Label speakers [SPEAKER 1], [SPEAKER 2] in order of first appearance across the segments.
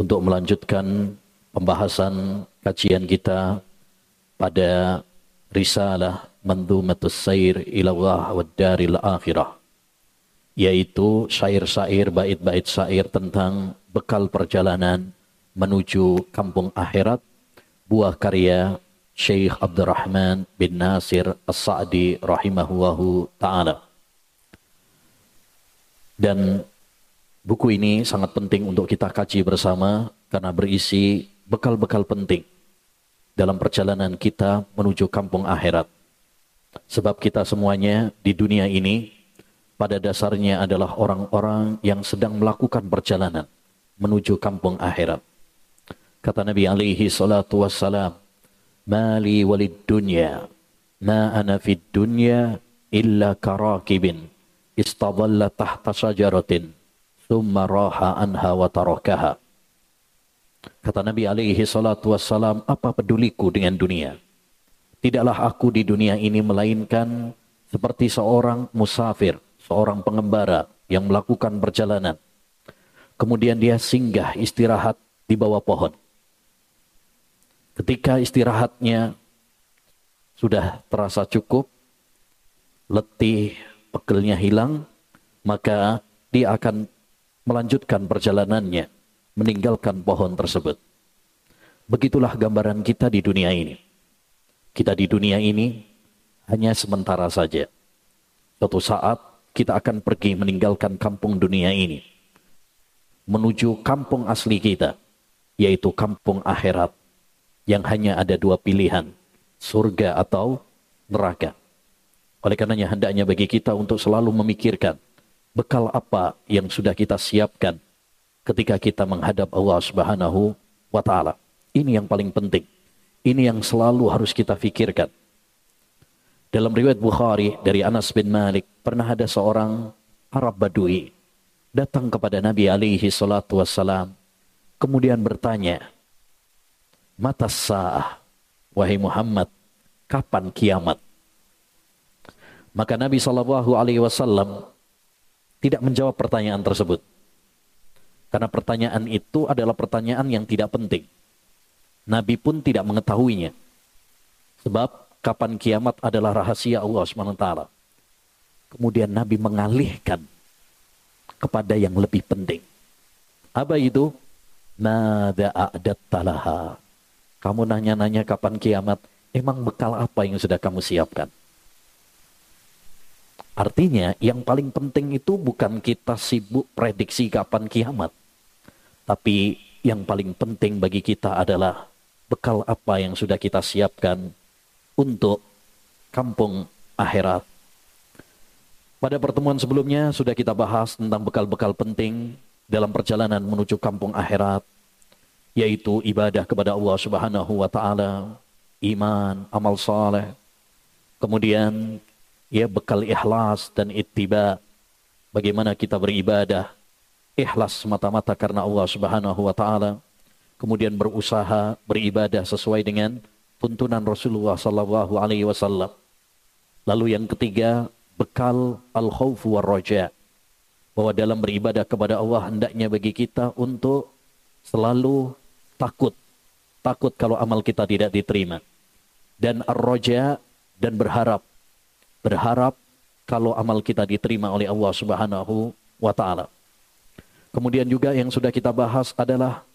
[SPEAKER 1] untuk melanjutkan pembahasan kajian kita pada risalah Mandumatus Sair Ilallah wa Daril Akhirah yaitu syair-syair bait-bait syair tentang bekal perjalanan menuju kampung akhirat buah karya Syekh Abdurrahman bin Nasir As-Sa'di rahimahullahu taala. Dan buku ini sangat penting untuk kita kaji bersama karena berisi bekal-bekal penting dalam perjalanan kita menuju kampung akhirat. Sebab kita semuanya di dunia ini pada dasarnya adalah orang-orang yang sedang melakukan perjalanan menuju kampung akhirat. Kata Nabi alaihi salatu wassalam, mali walid dunya ma ana fid dunya illa karakibin istadalla tahta syajaratin thumma raha anha wa tarakaha. Kata Nabi alaihi salatu wassalam apa peduliku dengan dunia? Tidaklah aku di dunia ini melainkan seperti seorang musafir seorang pengembara yang melakukan perjalanan. Kemudian dia singgah istirahat di bawah pohon. Ketika istirahatnya sudah terasa cukup, letih, pegelnya hilang, maka dia akan melanjutkan perjalanannya, meninggalkan pohon tersebut. Begitulah gambaran kita di dunia ini. Kita di dunia ini hanya sementara saja. Suatu saat kita akan pergi meninggalkan kampung dunia ini. Menuju kampung asli kita, yaitu kampung akhirat yang hanya ada dua pilihan, surga atau neraka. Oleh karenanya hendaknya bagi kita untuk selalu memikirkan bekal apa yang sudah kita siapkan ketika kita menghadap Allah Subhanahu wa taala. Ini yang paling penting. Ini yang selalu harus kita pikirkan. Dalam riwayat Bukhari dari Anas bin Malik, pernah ada seorang Arab Badui datang kepada Nabi alaihi salatu wassalam, kemudian bertanya, mata sa'ah. Wahai Muhammad, kapan kiamat? Maka Nabi Shallallahu Alaihi Wasallam tidak menjawab pertanyaan tersebut. Karena pertanyaan itu adalah pertanyaan yang tidak penting. Nabi pun tidak mengetahuinya. Sebab kapan kiamat adalah rahasia Allah SWT. Kemudian Nabi mengalihkan kepada yang lebih penting. Apa itu? Nada a'dat talaha. Kamu nanya-nanya kapan kiamat, emang bekal apa yang sudah kamu siapkan? Artinya yang paling penting itu bukan kita sibuk prediksi kapan kiamat. Tapi yang paling penting bagi kita adalah bekal apa yang sudah kita siapkan untuk kampung akhirat. Pada pertemuan sebelumnya sudah kita bahas tentang bekal-bekal penting dalam perjalanan menuju kampung akhirat yaitu ibadah kepada Allah Subhanahu wa taala, iman, amal saleh. Kemudian ya bekal ikhlas dan ittiba. Bagaimana kita beribadah ikhlas semata-mata karena Allah Subhanahu wa taala. Kemudian berusaha beribadah sesuai dengan tuntunan Rasulullah sallallahu alaihi wasallam. Lalu yang ketiga, bekal al-khauf war raja. Bahwa dalam beribadah kepada Allah hendaknya bagi kita untuk selalu takut. Takut kalau amal kita tidak diterima. Dan ar-roja dan berharap. Berharap kalau amal kita diterima oleh Allah Subhanahu wa taala. Kemudian juga yang sudah kita bahas adalah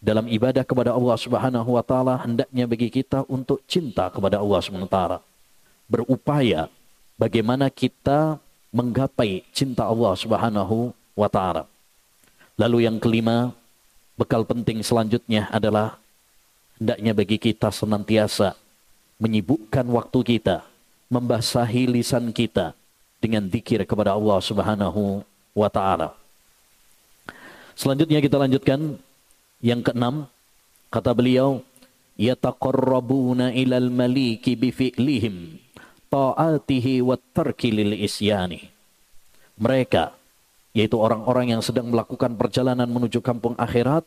[SPEAKER 1] dalam ibadah kepada Allah Subhanahu wa taala hendaknya bagi kita untuk cinta kepada Allah Subhanahu. Berupaya bagaimana kita menggapai cinta Allah Subhanahu wa taala. Lalu yang kelima, Bekal penting selanjutnya adalah hendaknya bagi kita senantiasa menyibukkan waktu kita, membasahi lisan kita dengan zikir kepada Allah Subhanahu wa taala. Selanjutnya kita lanjutkan yang keenam kata beliau yataqarrabuna ilal maliki bi fi'lihim ta'atihi wa tarki lil isyani. Mereka yaitu orang-orang yang sedang melakukan perjalanan menuju kampung akhirat,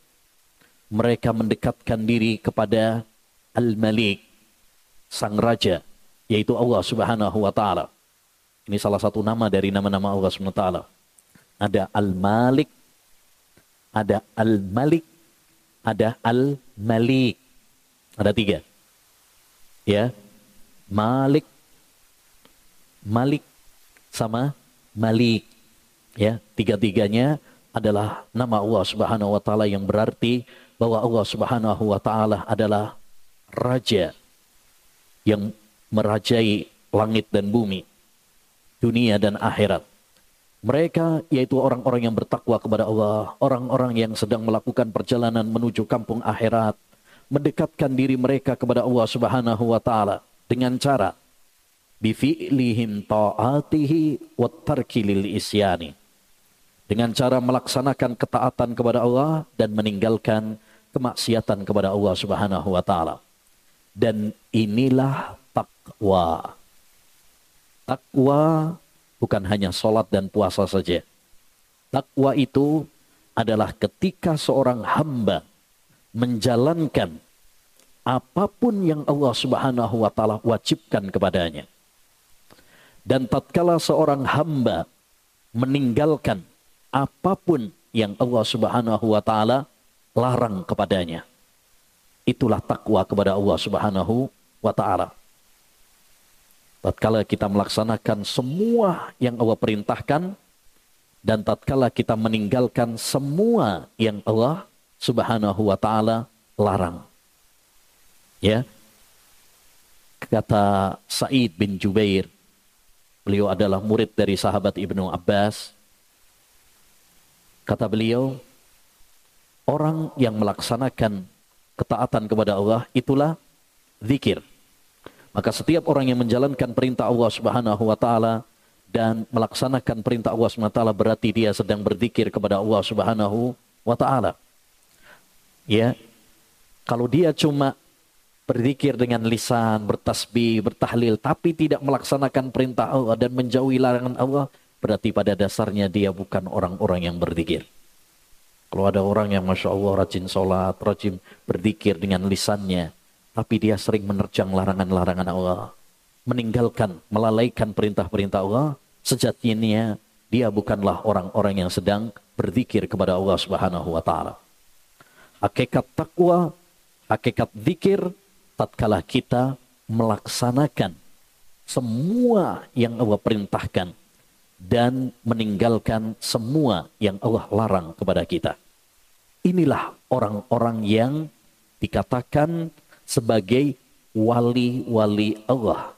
[SPEAKER 1] mereka mendekatkan diri kepada Al-Malik, Sang Raja, yaitu Allah Subhanahu wa taala. Ini salah satu nama dari nama-nama Allah Subhanahu wa taala. Ada Al-Malik, ada Al-Malik, ada Al-Malik. Ada tiga. Ya. Malik, Malik sama Malik. Ya, tiga-tiganya adalah nama Allah Subhanahu wa taala yang berarti bahwa Allah Subhanahu wa taala adalah raja yang merajai langit dan bumi, dunia dan akhirat. Mereka yaitu orang-orang yang bertakwa kepada Allah, orang-orang yang sedang melakukan perjalanan menuju kampung akhirat, mendekatkan diri mereka kepada Allah Subhanahu wa taala dengan cara bifi'lihim ta'atihi wa tarki lil isyani. Dengan cara melaksanakan ketaatan kepada Allah dan meninggalkan kemaksiatan kepada Allah Subhanahu wa taala. Dan inilah takwa. Takwa bukan hanya sholat dan puasa saja. Takwa itu adalah ketika seorang hamba menjalankan apa pun yang Allah Subhanahu wa taala wajibkan kepadanya. Dan tatkala seorang hamba meninggalkan apa pun yang Allah Subhanahu wa taala larang kepadanya. Itulah takwa kepada Allah Subhanahu wa taala. Tatkala kita melaksanakan semua yang Allah perintahkan dan tatkala kita meninggalkan semua yang Allah Subhanahu wa taala larang. Ya. Kata Said bin Jubair, beliau adalah murid dari sahabat Ibnu Abbas. Kata beliau, orang yang melaksanakan ketaatan kepada Allah itulah zikir. Maka setiap orang yang menjalankan perintah Allah Subhanahu wa taala dan melaksanakan perintah Allah Subhanahu wa taala berarti dia sedang berzikir kepada Allah Subhanahu wa taala. Ya. Kalau dia cuma berzikir dengan lisan, bertasbih, bertahlil, tapi tidak melaksanakan perintah Allah dan menjauhi larangan Allah, berarti pada dasarnya dia bukan orang-orang yang berzikir. Kalau ada orang yang Masya Allah rajin sholat, rajin berzikir dengan lisannya, tapi dia sering menerjang larangan-larangan Allah, meninggalkan, melalaikan perintah-perintah Allah, sejatinya dia bukanlah orang-orang yang sedang berzikir kepada Allah Subhanahu wa taala. Hakikat takwa, hakikat zikir, tatkala kita melaksanakan semua yang Allah perintahkan dan meninggalkan semua yang Allah larang kepada kita. Inilah orang-orang yang dikatakan sebagai wali-wali Allah.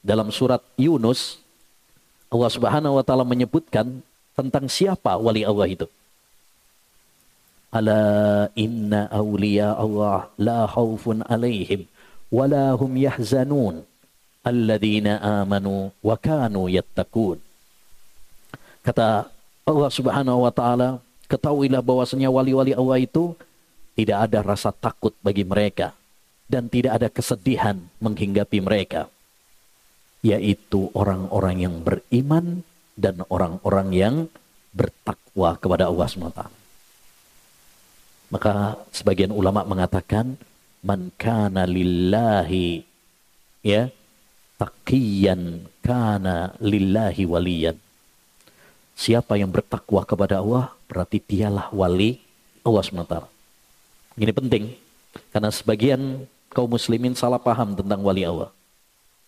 [SPEAKER 1] Dalam surat Yunus, Allah Subhanahu wa taala menyebutkan tentang siapa wali Allah itu. Ala inna awliya Allah la khawfun alaihim wa la hum yahzanun alladzina amanu wa kanu yattaqun. Kata Allah Subhanahu wa taala, ketahuilah bahwasanya wali-wali Allah itu tidak ada rasa takut bagi mereka dan tidak ada kesedihan menghinggapi mereka yaitu orang-orang yang beriman dan orang-orang yang bertakwa kepada Allah SWT. Maka sebagian ulama mengatakan man kana lillahi ya taqiyan kana lillahi waliyan. Siapa yang bertakwa kepada Allah berarti dialah wali Allah SWT. Ini penting karena sebagian kaum muslimin salah paham tentang wali Allah.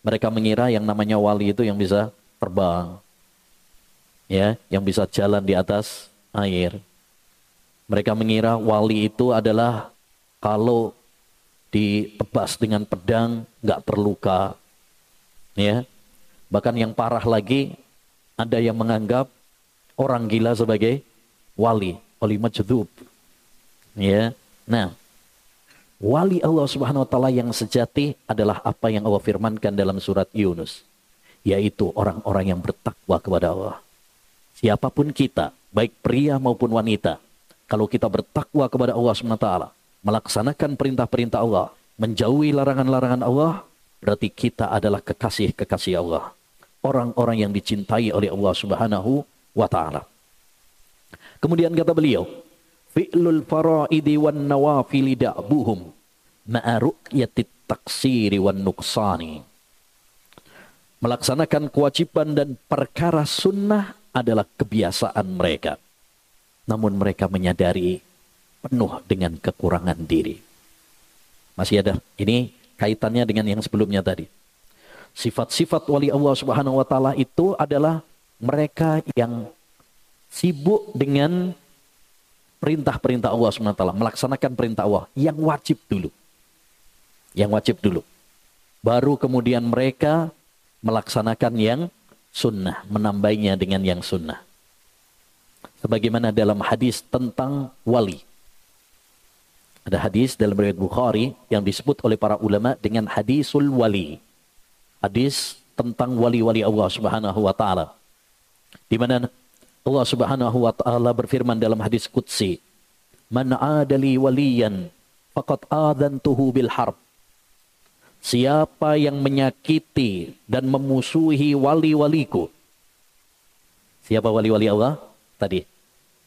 [SPEAKER 1] Mereka mengira yang namanya wali itu yang bisa terbang. Ya, yang bisa jalan di atas air, mereka mengira wali itu adalah kalau ditebas dengan pedang nggak terluka. Ya. Bahkan yang parah lagi ada yang menganggap orang gila sebagai wali, wali majdub. Ya. Nah, wali Allah Subhanahu wa taala yang sejati adalah apa yang Allah firmankan dalam surat Yunus, yaitu orang-orang yang bertakwa kepada Allah. Siapa pun kita, baik pria maupun wanita, kalau kita bertakwa kepada Allah SWT, melaksanakan perintah-perintah Allah, menjauhi larangan-larangan Allah, berarti kita adalah kekasih-kekasih Allah. Orang-orang yang dicintai oleh Allah Subhanahu wa taala. Kemudian kata beliau, fi'lul fara'idi wan nawafili da'buhum ma'a ru'yatit taksiri wan nuksani. Melaksanakan kewajiban dan perkara sunnah adalah kebiasaan mereka namun mereka menyadari penuh dengan kekurangan diri. Masih ada, ini kaitannya dengan yang sebelumnya tadi. Sifat-sifat wali Allah Subhanahu wa taala itu adalah mereka yang sibuk dengan perintah-perintah Allah taala, melaksanakan perintah Allah yang wajib dulu. Yang wajib dulu. Baru kemudian mereka melaksanakan yang sunnah, menambahnya dengan yang sunnah. Sebagaimana dalam hadis tentang wali. Ada hadis dalam riwayat Bukhari yang disebut oleh para ulama dengan hadisul wali hadis tentang wali-wali Allah Subhanahu wa taala. Di mana Allah Subhanahu wa taala berfirman dalam hadis qudsi, "Man 'adali waliyan faqad adantuhu bil harb." Siapa yang menyakiti dan memusuhi wali-waliku? Siapa wali-wali Allah? Tadi,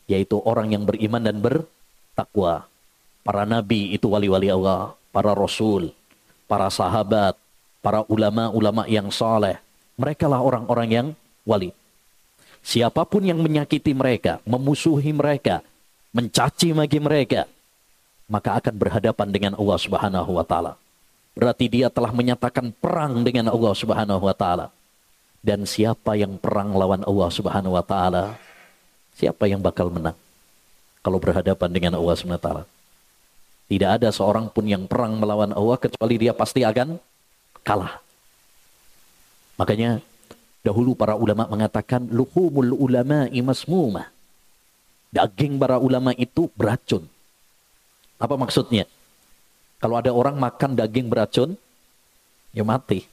[SPEAKER 1] yaitu orang yang beriman dan bertakwa. Para nabi itu wali-wali Allah, para rasul, para sahabat, para ulama-ulama yang soleh. Mereka lah orang-orang yang wali. Siapa pun yang menyakiti mereka, memusuhi mereka, mencaci maki mereka, maka akan berhadapan dengan Allah Subhanahu wa taala. Berarti dia telah menyatakan perang dengan Allah Subhanahu wa taala. Dan siapa yang perang lawan Allah Subhanahu wa taala, siapa yang bakal menang kalau berhadapan dengan Allah Subhanahu wa taala? Tidak ada seorang pun yang perang melawan Allah kecuali dia pasti akan kalah. Makanya dahulu para ulama mengatakan luhumul ulama imasmuma. Daging para ulama itu beracun. Apa maksudnya? Kalau ada orang makan daging beracun, ya mati.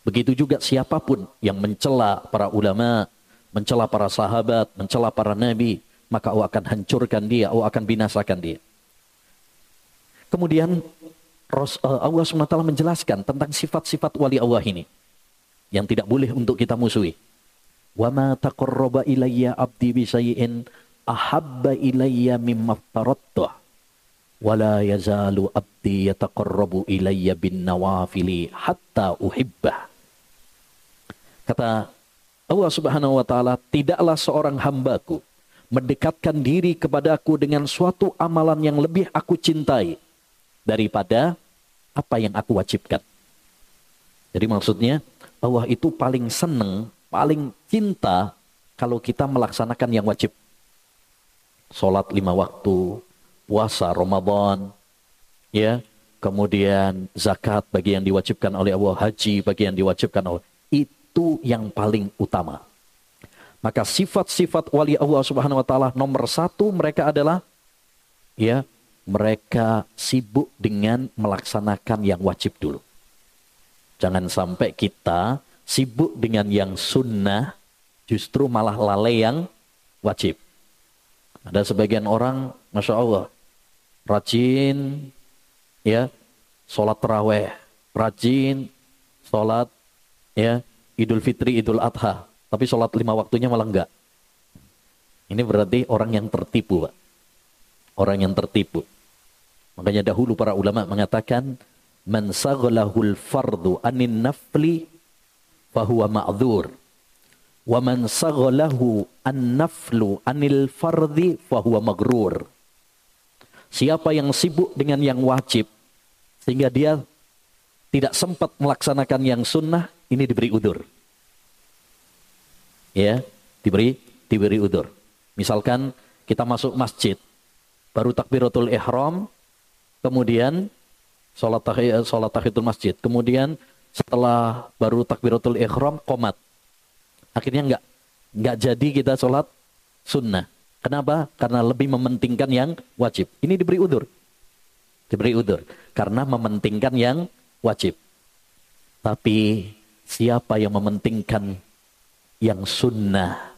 [SPEAKER 1] Begitu juga siapa pun yang mencela para ulama, mencela para sahabat, mencela para nabi, maka Allah akan hancurkan dia, Allah akan binasakan dia. Kemudian Eh, Allah SWT menjelaskan tentang sifat-sifat wali Allah ini. Yang tidak boleh untuk kita musuhi. Wa ma taqarraba ilayya abdi bisayyin ahabba ilayya mimma aftaradtuh. Wa la yazalu abdi yataqarrabu ilayya bin nawafili hatta uhibbah. Kata Allah Subhanahu wa taala, tidaklah seorang hambaku mendekatkan diri kepadaku dengan suatu amalan yang lebih aku cintai daripada apa yang aku wajibkan. Jadi maksudnya Allah itu paling senang, paling cinta kalau kita melaksanakan yang wajib. Sholat lima waktu, puasa Ramadan, ya, kemudian zakat bagi yang diwajibkan oleh Allah, haji bagi yang diwajibkan oleh itu yang paling utama. Maka sifat-sifat wali Allah Subhanahu wa taala nomor satu mereka adalah ya mereka sibuk dengan melaksanakan yang wajib dulu. Jangan sampai kita sibuk dengan yang sunnah, justru malah lalai yang wajib. Ada sebagian orang, masya Allah, rajin, ya, sholat terawih, rajin, sholat, ya, Idul Fitri, Idul Adha, tapi sholat lima waktunya malah enggak. Ini berarti orang yang tertipu, Pak. Orang yang tertipu. Makanya dahulu para ulama mengatakan man saghlahul fardu anin nafli fahuwa ma'dzur. Wa man saghlahu an-naflu anil fardi fahuwa magrur. Siapa yang sibuk dengan yang wajib sehingga dia tidak sempat melaksanakan yang sunnah, ini diberi udur. Ya, diberi diberi udur. Misalkan kita masuk masjid, baru takbiratul ihram, kemudian sholat tahiyat sholat tahiyatul masjid, kemudian setelah baru takbiratul ikhram komat. Akhirnya enggak enggak jadi kita sholat sunnah. Kenapa? Karena lebih mementingkan yang wajib. Ini diberi udur. Diberi udur. Karena mementingkan yang wajib. Tapi siapa yang mementingkan yang sunnah,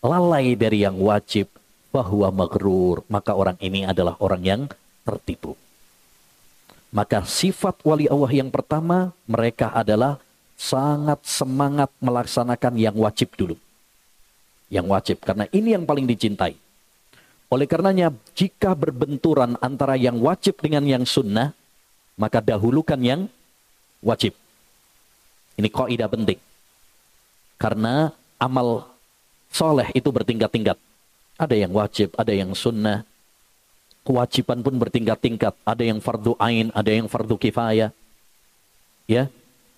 [SPEAKER 1] lalai dari yang wajib, bahwa magrur, maka orang ini adalah orang yang tertipu. Maka sifat wali Allah yang pertama, mereka adalah sangat semangat melaksanakan yang wajib dulu. Yang wajib, karena ini yang paling dicintai. Oleh karenanya, jika berbenturan antara yang wajib dengan yang sunnah, maka dahulukan yang wajib. Ini kaidah penting. Karena amal soleh itu bertingkat-tingkat. Ada yang wajib, ada yang sunnah. Kewajiban pun bertingkat-tingkat. Ada yang fardu ain, ada yang fardu kifayah. Ya,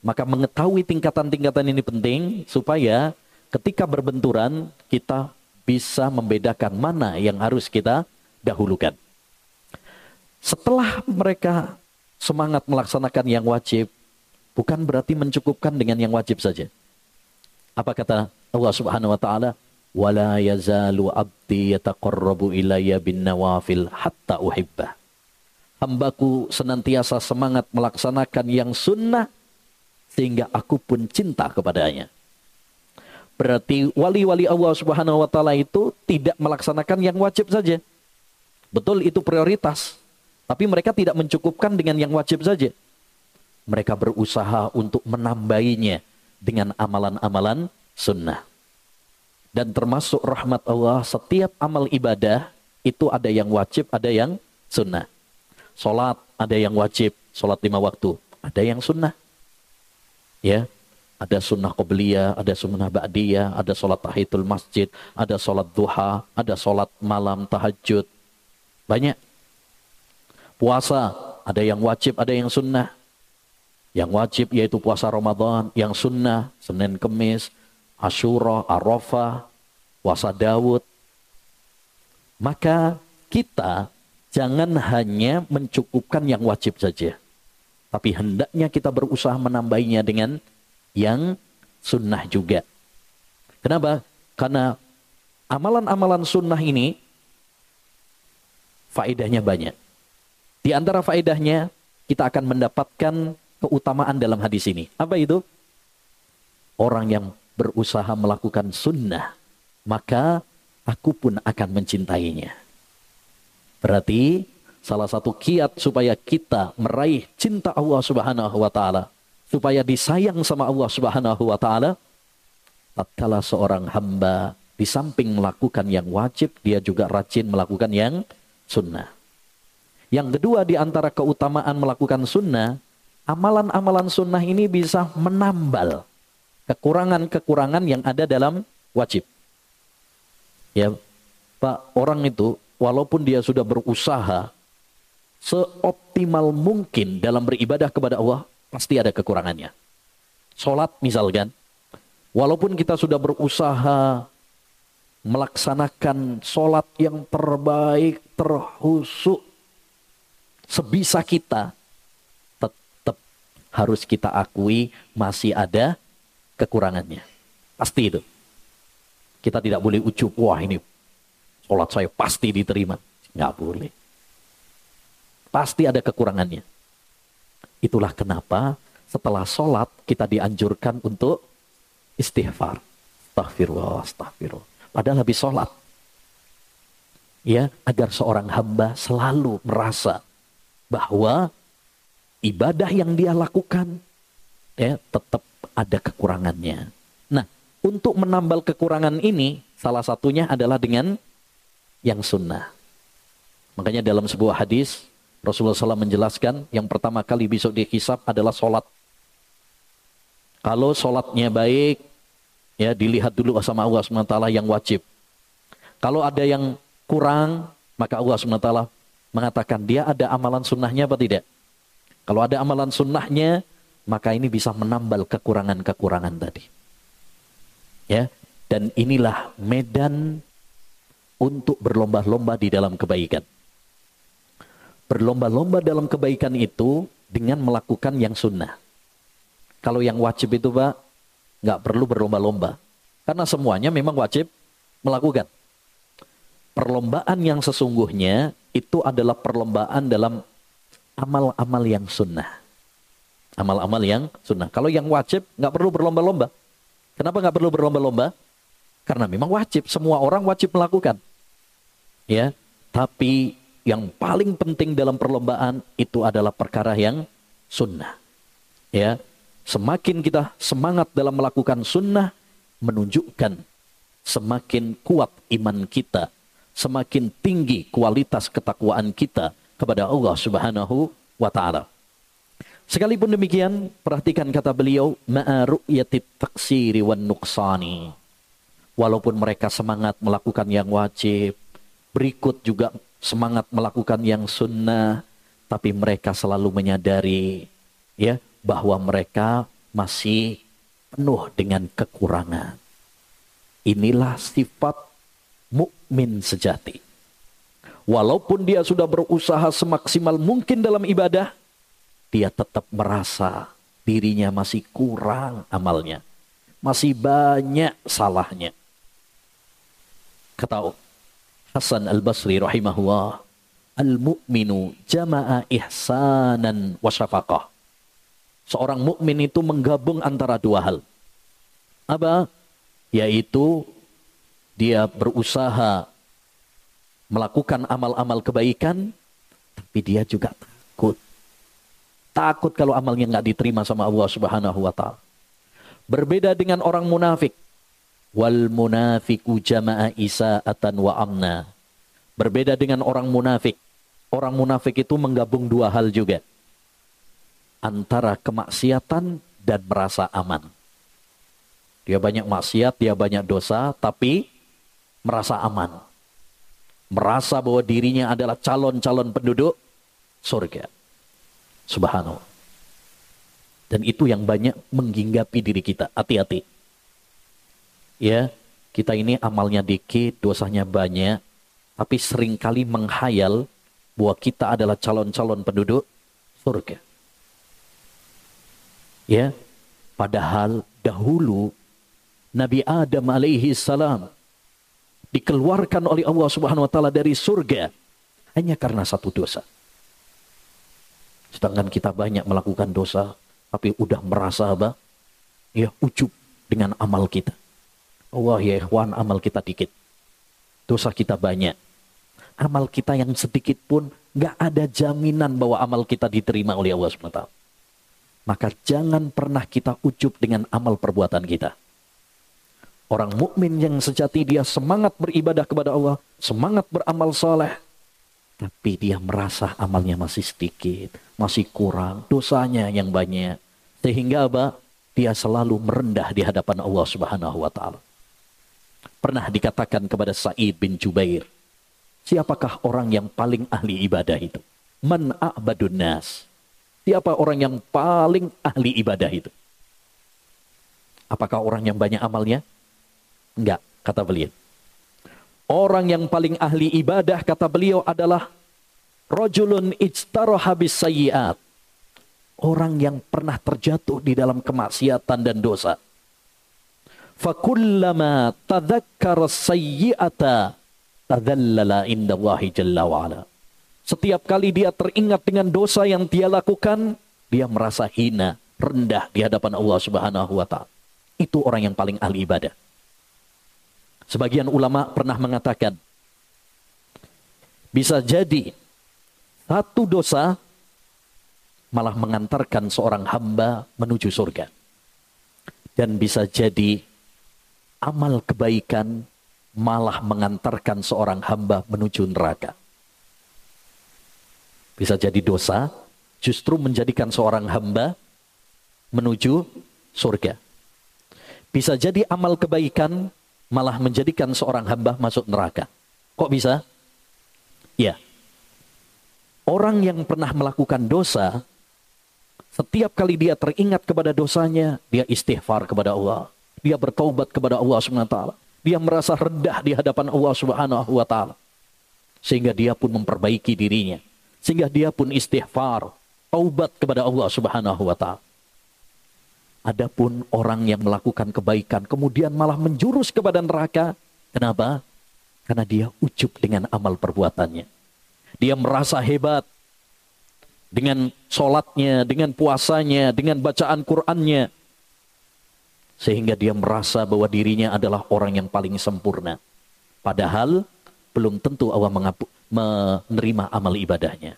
[SPEAKER 1] maka mengetahui tingkatan-tingkatan ini penting supaya ketika berbenturan kita bisa membedakan mana yang harus kita dahulukan. Setelah mereka semangat melaksanakan yang wajib, bukan berarti mencukupkan dengan yang wajib saja. Apa kata Allah Subhanahu wa taala? Wala yazalu abdi yataqarrabu ilayya bin nawafil hatta. Hambaku senantiasa semangat melaksanakan yang sunnah sehingga aku pun cinta kepadanya. Berarti wali-wali Allah Subhanahu wa taala itu tidak melaksanakan yang wajib saja. Betul itu prioritas, tapi mereka tidak mencukupkan dengan yang wajib saja. Mereka berusaha untuk menambahinya dengan amalan-amalan sunnah. Dan termasuk rahmat Allah, setiap amal ibadah itu ada yang wajib, ada yang sunnah. Salat ada yang wajib, salat lima waktu. Ada yang sunnah. Ya, ada sunnah qobliyah, ada sunnah ba'diyah, ada salat tahiyatul masjid, ada salat duha, ada salat malam tahajud. Banyak. Puasa, ada yang wajib, ada yang sunnah. Yang wajib yaitu puasa Ramadan, yang sunnah, Senin Kemis, Ashura, Arafah, puasa Daud. Maka kita jangan hanya mencukupkan yang wajib saja. Tapi hendaknya kita berusaha menambahinya dengan yang sunnah juga. Kenapa? Karena amalan-amalan sunnah ini faedahnya banyak. Di antara faedahnya kita akan mendapatkan keutamaan dalam hadis ini. Apa itu? Orang yang berusaha melakukan sunnah, maka aku pun akan mencintainya. Berarti salah satu kiat supaya kita meraih cinta Allah Subhanahu wa taala, supaya disayang sama Allah Subhanahu wa taala, tatkala seorang hamba di samping melakukan yang wajib, dia juga rajin melakukan yang sunnah. Yang kedua di antara keutamaan melakukan sunnah, amalan-amalan sunnah ini bisa menambal kekurangan-kekurangan yang ada dalam wajib. Ya, Pak, orang itu walaupun dia sudah berusaha seoptimal mungkin dalam beribadah kepada Allah, pasti ada kekurangannya. Sholat misalkan, walaupun kita sudah berusaha melaksanakan sholat yang terbaik, terhusuk, sebisa kita, tetap harus kita akui masih ada kekurangannya. Pasti itu. Kita tidak boleh ucup, wah ini sholat saya pasti diterima. Nggak boleh. Pasti ada kekurangannya. Itulah kenapa setelah sholat kita dianjurkan untuk istighfar. Astagfirullah, astagfirullah. Padahal habis sholat. Ya, agar seorang hamba selalu merasa bahwa ibadah yang dia lakukan ya tetap ada kekurangannya. Nah, untuk menambal kekurangan ini, salah satunya adalah dengan yang sunnah. Makanya dalam sebuah hadis, Rasulullah SAW menjelaskan, yang pertama kali besok dihisap adalah sholat. Kalau sholatnya baik, ya dilihat dulu sama Allah SWT yang wajib. Kalau ada yang kurang, maka Allah SWT mengatakan dia ada amalan sunnahnya apa tidak? Kalau ada amalan sunnahnya, maka ini bisa menambal kekurangan-kekurangan tadi. Ya, dan inilah medan untuk berlomba-lomba di dalam kebaikan. Berlomba-lomba dalam kebaikan itu dengan melakukan yang sunnah. Kalau yang wajib itu Pak, nggak perlu berlomba-lomba. Karena semuanya memang wajib melakukan. Perlombaan yang sesungguhnya itu adalah perlombaan dalam amal-amal yang sunnah. Amal-amal yang sunnah. Kalau yang wajib nggak perlu berlomba-lomba. Kenapa nggak perlu berlomba-lomba? Karena memang wajib. Semua orang wajib melakukan. Ya, tapi yang paling penting dalam perlombaan itu adalah perkara yang sunnah. Ya, semakin kita semangat dalam melakukan sunnah, menunjukkan semakin kuat iman kita, semakin tinggi kualitas ketakwaan kita kepada Allah Subhanahu wa taala. Sekalipun demikian, perhatikan kata beliau, ma'aru'yatit taksiri wan nuksani. walaupun mereka semangat melakukan yang wajib, berikut juga semangat melakukan yang sunnah, tapi mereka selalu menyadari ya bahwa mereka masih penuh dengan kekurangan. Inilah sifat mukmin sejati. Walaupun dia sudah berusaha semaksimal mungkin dalam ibadah, dia tetap merasa dirinya masih kurang amalnya. Masih banyak salahnya. Kata Hasan al-Basri rahimahullah, al-mu'minu jama'a ihsanan wa syafaqah. Seorang mukmin itu menggabung antara dua hal. Apa? Yaitu dia berusaha melakukan amal-amal kebaikan, tapi dia juga takut. Takut kalau amalnya nggak diterima sama Allah Subhanahu wa taala. Berbeda dengan orang munafik. Wal munafiku jama'a isa'atan wa amna. Berbeda dengan orang munafik. Orang munafik itu menggabung dua hal juga. Antara kemaksiatan dan merasa aman. Dia banyak maksiat, dia banyak dosa, tapi merasa aman merasa bahwa dirinya adalah calon-calon penduduk surga. Subhanallah. Dan itu yang banyak mengginggapi diri kita. Hati-hati. Ya, kita ini amalnya dikit, dosanya banyak, tapi sering kali menghayal bahwa kita adalah calon-calon penduduk surga. Ya, padahal dahulu Nabi Adam alaihi salam dikeluarkan oleh Allah Subhanahu wa taala dari surga hanya karena satu dosa. Sedangkan kita banyak melakukan dosa tapi udah merasa apa? Ya ujub dengan amal kita. Allah ya ikhwan amal kita dikit. Dosa kita banyak. Amal kita yang sedikit pun gak ada jaminan bahwa amal kita diterima oleh Allah SWT. Maka jangan pernah kita ujub dengan amal perbuatan kita. Orang mukmin yang sejati dia semangat beribadah kepada Allah, semangat beramal saleh, tapi dia merasa amalnya masih sedikit, masih kurang, dosanya yang banyak. Sehingga apa? Dia selalu merendah di hadapan Allah Subhanahu wa taala. Pernah dikatakan kepada Sa'id bin Jubair, siapakah orang yang paling ahli ibadah itu? Man a'badun nas? Siapa orang yang paling ahli ibadah itu? Apakah orang yang banyak amalnya? Enggak, kata beliau. Orang yang paling ahli ibadah, kata beliau adalah rojulun ijtaroha sayyiat. Orang yang pernah terjatuh di dalam kemaksiatan dan dosa. Fakullama tadhakkara sayyi'ata tadhallala indallahi jalla wa'ala. Setiap kali dia teringat dengan dosa yang dia lakukan, dia merasa hina, rendah di hadapan Allah Subhanahu wa taala. Itu orang yang paling ahli ibadah. Sebagian ulama pernah mengatakan, bisa jadi satu dosa malah mengantarkan seorang hamba menuju surga. Dan bisa jadi amal kebaikan malah mengantarkan seorang hamba menuju neraka. Bisa jadi dosa justru menjadikan seorang hamba menuju surga. Bisa jadi amal kebaikan malah menjadikan seorang hamba masuk neraka. Kok bisa? Ya. Orang yang pernah melakukan dosa, setiap kali dia teringat kepada dosanya, dia istighfar kepada Allah. Dia bertobat kepada Allah SWT. Dia merasa rendah di hadapan Allah Subhanahu wa taala. Sehingga dia pun memperbaiki dirinya. Sehingga dia pun istighfar, taubat kepada Allah Subhanahu wa taala. Adapun orang yang melakukan kebaikan kemudian malah menjurus kepada neraka. Kenapa? Karena dia ujub dengan amal perbuatannya. Dia merasa hebat dengan sholatnya, dengan puasanya, dengan bacaan Qur'annya. Sehingga dia merasa bahwa dirinya adalah orang yang paling sempurna. Padahal belum tentu Allah menerima amal ibadahnya.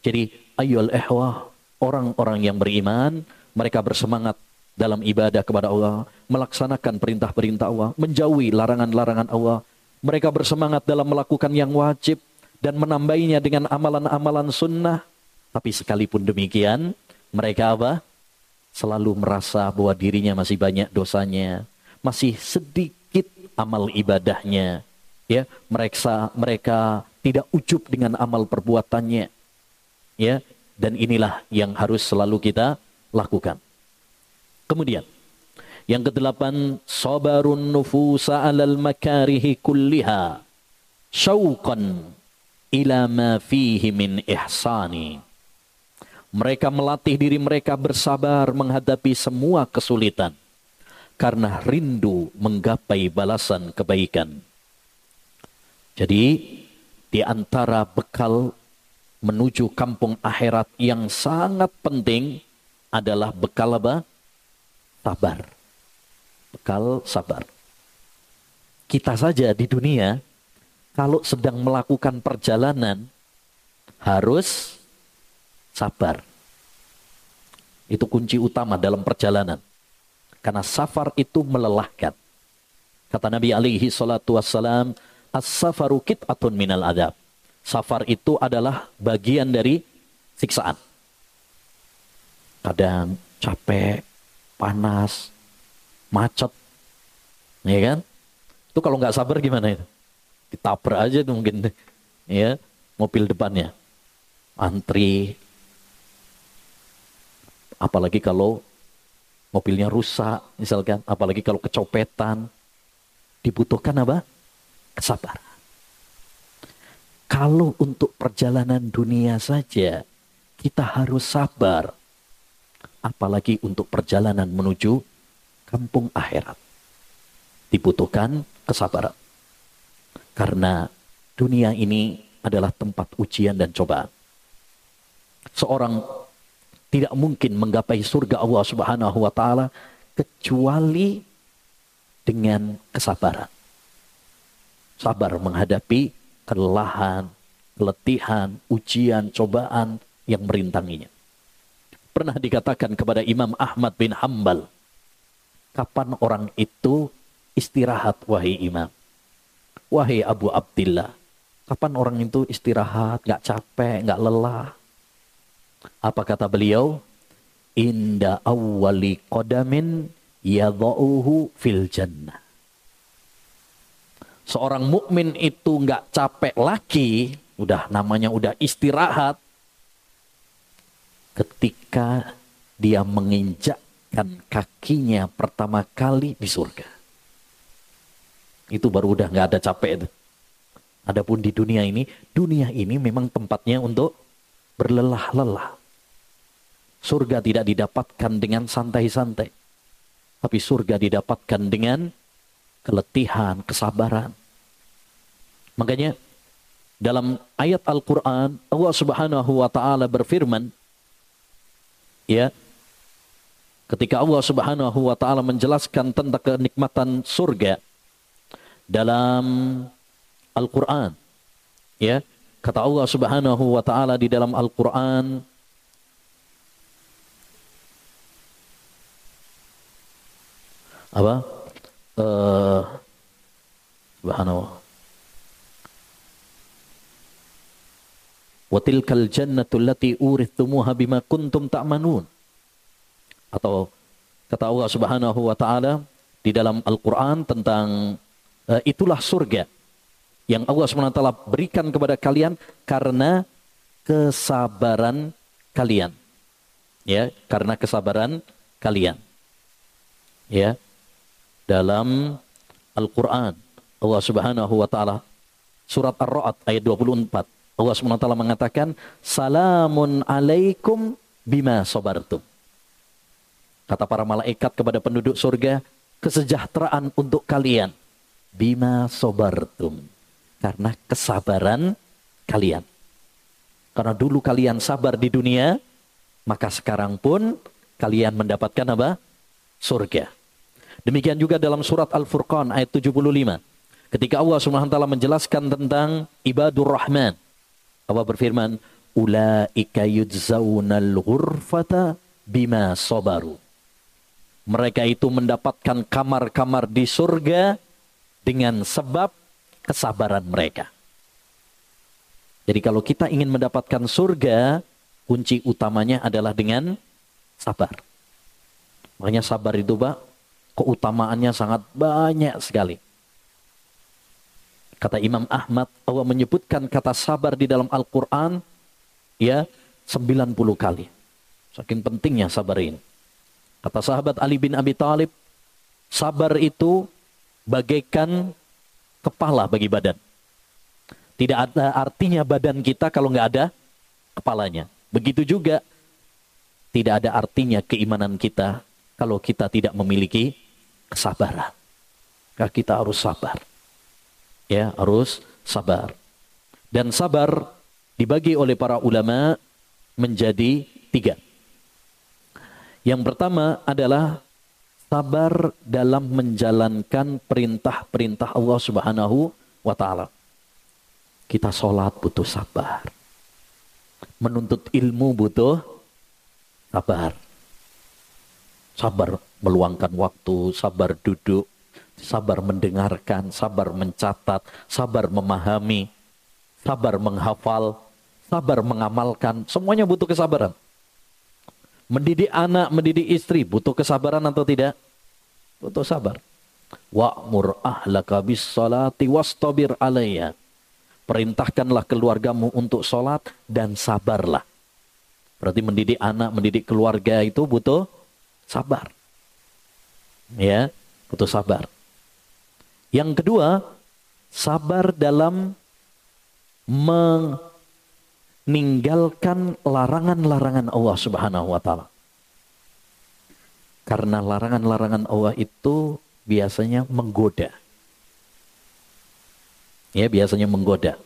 [SPEAKER 1] Jadi ayol ehwah, orang-orang yang beriman, mereka bersemangat dalam ibadah kepada Allah, melaksanakan perintah-perintah Allah, menjauhi larangan-larangan Allah. Mereka bersemangat dalam melakukan yang wajib dan menambahinya dengan amalan-amalan sunnah. Tapi sekalipun demikian, mereka apa? Selalu merasa bahwa dirinya masih banyak dosanya, masih sedikit amal ibadahnya, ya mereka mereka tidak ujub dengan amal perbuatannya, ya dan inilah yang harus selalu kita lakukan. Kemudian yang kedelapan, sabarun nufusa alal makarihi kulliha syauqan ila ma fihi min ihsani. Mereka melatih diri mereka bersabar menghadapi semua kesulitan karena rindu menggapai balasan kebaikan. Jadi di antara bekal menuju kampung akhirat yang sangat penting adalah bekal apa? Sabar bekal sabar. Kita saja di dunia, kalau sedang melakukan perjalanan, harus sabar. Itu kunci utama dalam perjalanan. Karena safar itu melelahkan. Kata Nabi alaihi salatu wassalam, As-safaru kit'atun minal adab. Safar itu adalah bagian dari siksaan. Kadang capek, panas, macet. Ya kan? Itu kalau nggak sabar gimana itu? Ditabrak aja tuh mungkin ya mobil depannya. Antri. Apalagi kalau mobilnya rusak misalkan, apalagi kalau kecopetan. Dibutuhkan apa? Kesabaran. Kalau untuk perjalanan dunia saja kita harus sabar. Apalagi untuk perjalanan menuju kampung akhirat. Dibutuhkan kesabaran. Karena dunia ini adalah tempat ujian dan cobaan. Seorang tidak mungkin menggapai surga Allah Subhanahu wa taala kecuali dengan kesabaran. Sabar menghadapi kelelahan, keletihan, ujian, cobaan yang merintanginya. Pernah dikatakan kepada Imam Ahmad bin Hambal, Kapan orang itu istirahat wahai imam? Wahai Abu Abdillah, kapan orang itu istirahat, gak capek, gak lelah? Apa kata beliau? Inda awwali qadamin yadha'uhu fil jannah. Seorang mukmin itu nggak capek lagi, udah namanya udah istirahat. Ketika dia menginjak menginjakkan kakinya pertama kali di surga. Itu baru udah nggak ada capek itu. Adapun di dunia ini, dunia ini memang tempatnya untuk berlelah-lelah. Surga tidak didapatkan dengan santai-santai. Tapi surga didapatkan dengan keletihan, kesabaran. Makanya dalam ayat Al-Quran, Allah subhanahu wa ta'ala berfirman, ya, ketika Allah Subhanahu wa taala menjelaskan tentang kenikmatan surga dalam Al-Qur'an. Ya, kata Allah Subhanahu wa taala di dalam Al-Qur'an apa? Uh, subhanahu wa tilkal jannatu allati urithumuha bima kuntum ta'manun atau kata Allah Subhanahu wa taala di dalam Al-Qur'an tentang itulah surga yang Allah SWT berikan kepada kalian karena kesabaran kalian. Ya, karena kesabaran kalian. Ya. Dalam Al-Qur'an Allah Subhanahu wa taala surat Ar-Ra'd ayat 24 Allah SWT mengatakan salamun alaikum bima sabartum Kata para malaikat kepada penduduk surga, kesejahteraan untuk kalian. Bima sobartum. Karena kesabaran kalian. Karena dulu kalian sabar di dunia, maka sekarang pun kalian mendapatkan apa? Surga. Demikian juga dalam surat Al-Furqan ayat 75. Ketika Allah SWT menjelaskan tentang ibadur rahman. Allah berfirman, Ula'ika yudzawunal ghurfata bima sobaru. Mereka itu mendapatkan kamar-kamar di surga dengan sebab kesabaran mereka. Jadi kalau kita ingin mendapatkan surga, kunci utamanya adalah dengan sabar. Makanya sabar itu Pak, keutamaannya sangat banyak sekali. Kata Imam Ahmad, Allah menyebutkan kata sabar di dalam Al-Quran, ya, 90 kali. Saking pentingnya sabar ini. Kata sahabat Ali bin Abi Thalib, sabar itu bagaikan kepala bagi badan. Tidak ada artinya badan kita kalau nggak ada kepalanya. Begitu juga tidak ada artinya keimanan kita kalau kita tidak memiliki kesabaran. Maka kita harus sabar ya harus sabar. Dan sabar dibagi oleh para ulama menjadi tiga. Yang pertama adalah sabar dalam menjalankan perintah-perintah Allah Subhanahu wa taala. Kita sholat butuh sabar. Menuntut ilmu butuh sabar. Sabar meluangkan waktu, sabar duduk, sabar mendengarkan, sabar mencatat, sabar memahami, sabar menghafal, sabar mengamalkan, semuanya butuh kesabaran. Mendidik anak, mendidik istri, butuh kesabaran atau tidak? Butuh sabar. Wa'mur ahlaka bis salati wastabir alaiya. Perintahkanlah keluargamu untuk sholat dan sabarlah. Berarti mendidik anak, mendidik keluarga itu butuh sabar. Ya, butuh sabar. Yang kedua, sabar dalam meninggalkan larangan-larangan Allah Subhanahu wa taala. Karena larangan-larangan Allah itu biasanya menggoda. Ya, biasanya menggoda.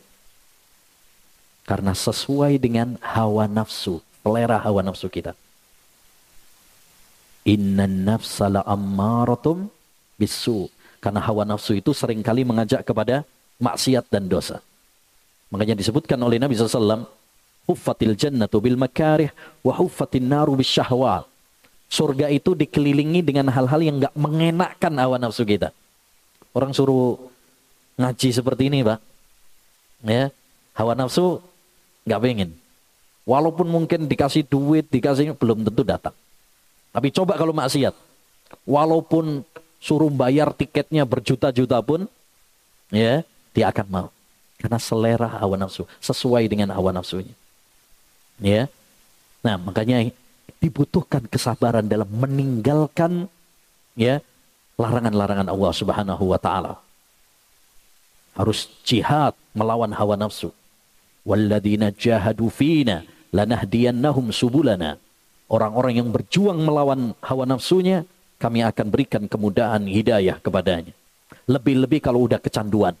[SPEAKER 1] Karena sesuai dengan hawa nafsu, selera hawa nafsu kita. Inna nafsa la'ammaratum bisu. Karena hawa nafsu itu sering kali mengajak kepada maksiat dan dosa. Makanya disebutkan oleh Nabi SAW, Huffatil jannatu bil makarih wa huffatin naru bis syahwat. Surga itu dikelilingi dengan hal-hal yang nggak mengenakkan hawa nafsu kita. Orang suruh ngaji seperti ini, Pak. Ya, hawa nafsu nggak pengen. Walaupun mungkin dikasih duit, dikasih belum tentu datang. Tapi coba kalau maksiat. Walaupun suruh bayar tiketnya berjuta-juta pun, ya dia akan mau. Karena selera hawa nafsu, sesuai dengan hawa nafsunya. Ya. Nah, makanya dibutuhkan kesabaran dalam meninggalkan ya larangan-larangan Allah Subhanahu wa taala. Harus jihad melawan hawa nafsu. Walladzina jahadu fina lanahdiyannahum subulana. Orang-orang yang berjuang melawan hawa nafsunya, kami akan berikan kemudahan hidayah kepadanya. Lebih-lebih kalau udah kecanduan.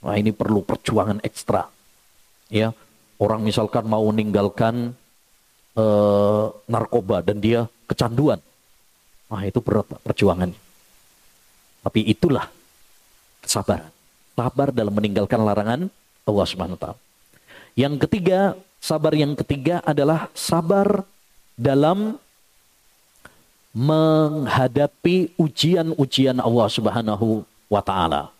[SPEAKER 1] Wah ini perlu perjuangan ekstra. Ya, orang misalkan mau meninggalkan uh, narkoba dan dia kecanduan. Wah itu berat perjuangan. Tapi itulah kesabaran. Sabar dalam meninggalkan larangan Allah Subhanahu wa Yang ketiga, sabar yang ketiga adalah sabar dalam menghadapi ujian-ujian Allah Subhanahu wa taala.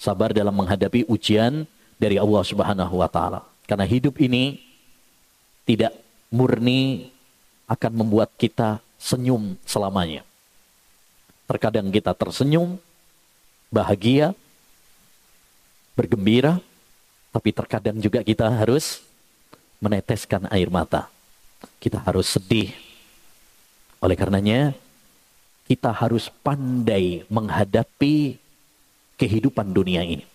[SPEAKER 1] Sabar dalam menghadapi ujian dari Allah Subhanahu wa taala. Karena hidup ini tidak murni akan membuat kita senyum selamanya. Terkadang kita tersenyum, bahagia, bergembira, tapi terkadang juga kita harus meneteskan air mata. Kita harus sedih, oleh karenanya, kita harus pandai menghadapi kehidupan dunia ini.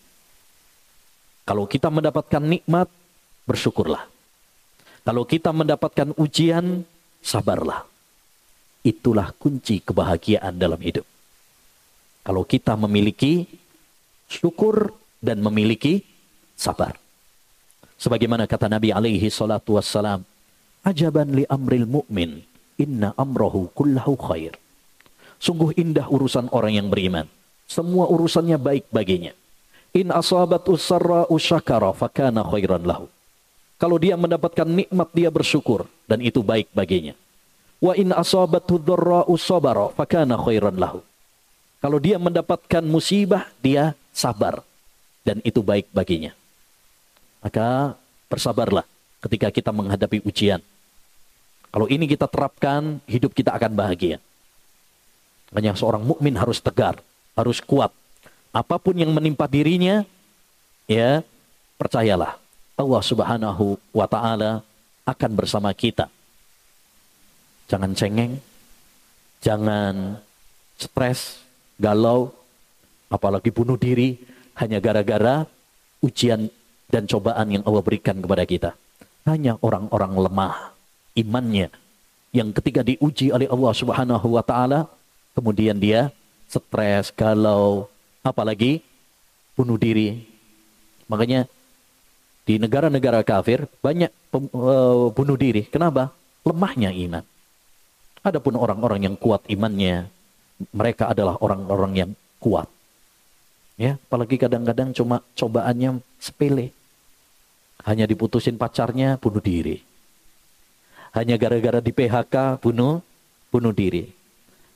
[SPEAKER 1] Kalau kita mendapatkan nikmat, bersyukurlah. Kalau kita mendapatkan ujian, sabarlah. Itulah kunci kebahagiaan dalam hidup. Kalau kita memiliki syukur dan memiliki sabar. Sebagaimana kata Nabi alaihi salatu wassalam, ajaban li amril mu'min Inna amrohu kullahu khair. Sungguh indah urusan orang yang beriman. Semua urusannya baik baginya. In asabat usarra usyakara fakana khairan lahu. Kalau dia mendapatkan nikmat dia bersyukur dan itu baik baginya. Wa in asabat dharra usabara fakana khairan lahu. Kalau dia mendapatkan musibah dia sabar dan itu baik baginya. Maka bersabarlah ketika kita menghadapi ujian kalau ini kita terapkan, hidup kita akan bahagia. Hanya seorang mukmin harus tegar, harus kuat, apa pun yang menimpa dirinya, ya percayalah Allah Subhanahu wa taala akan bersama kita. Jangan cengeng, jangan stres, galau, apalagi bunuh diri hanya gara-gara ujian dan cobaan yang Allah berikan kepada kita. Hanya orang-orang lemah imannya yang ketika diuji oleh Allah Subhanahu wa taala kemudian dia stres, galau, apalagi bunuh diri. Makanya di negara-negara kafir banyak pem, uh, bunuh diri. Kenapa? Lemahnya iman. Adapun orang-orang yang kuat imannya, mereka adalah orang-orang yang kuat. Ya, apalagi kadang-kadang cuma cobaannya sepele. Hanya diputusin pacarnya, bunuh diri. Hanya gara-gara di PHK, bunuh, bunuh diri.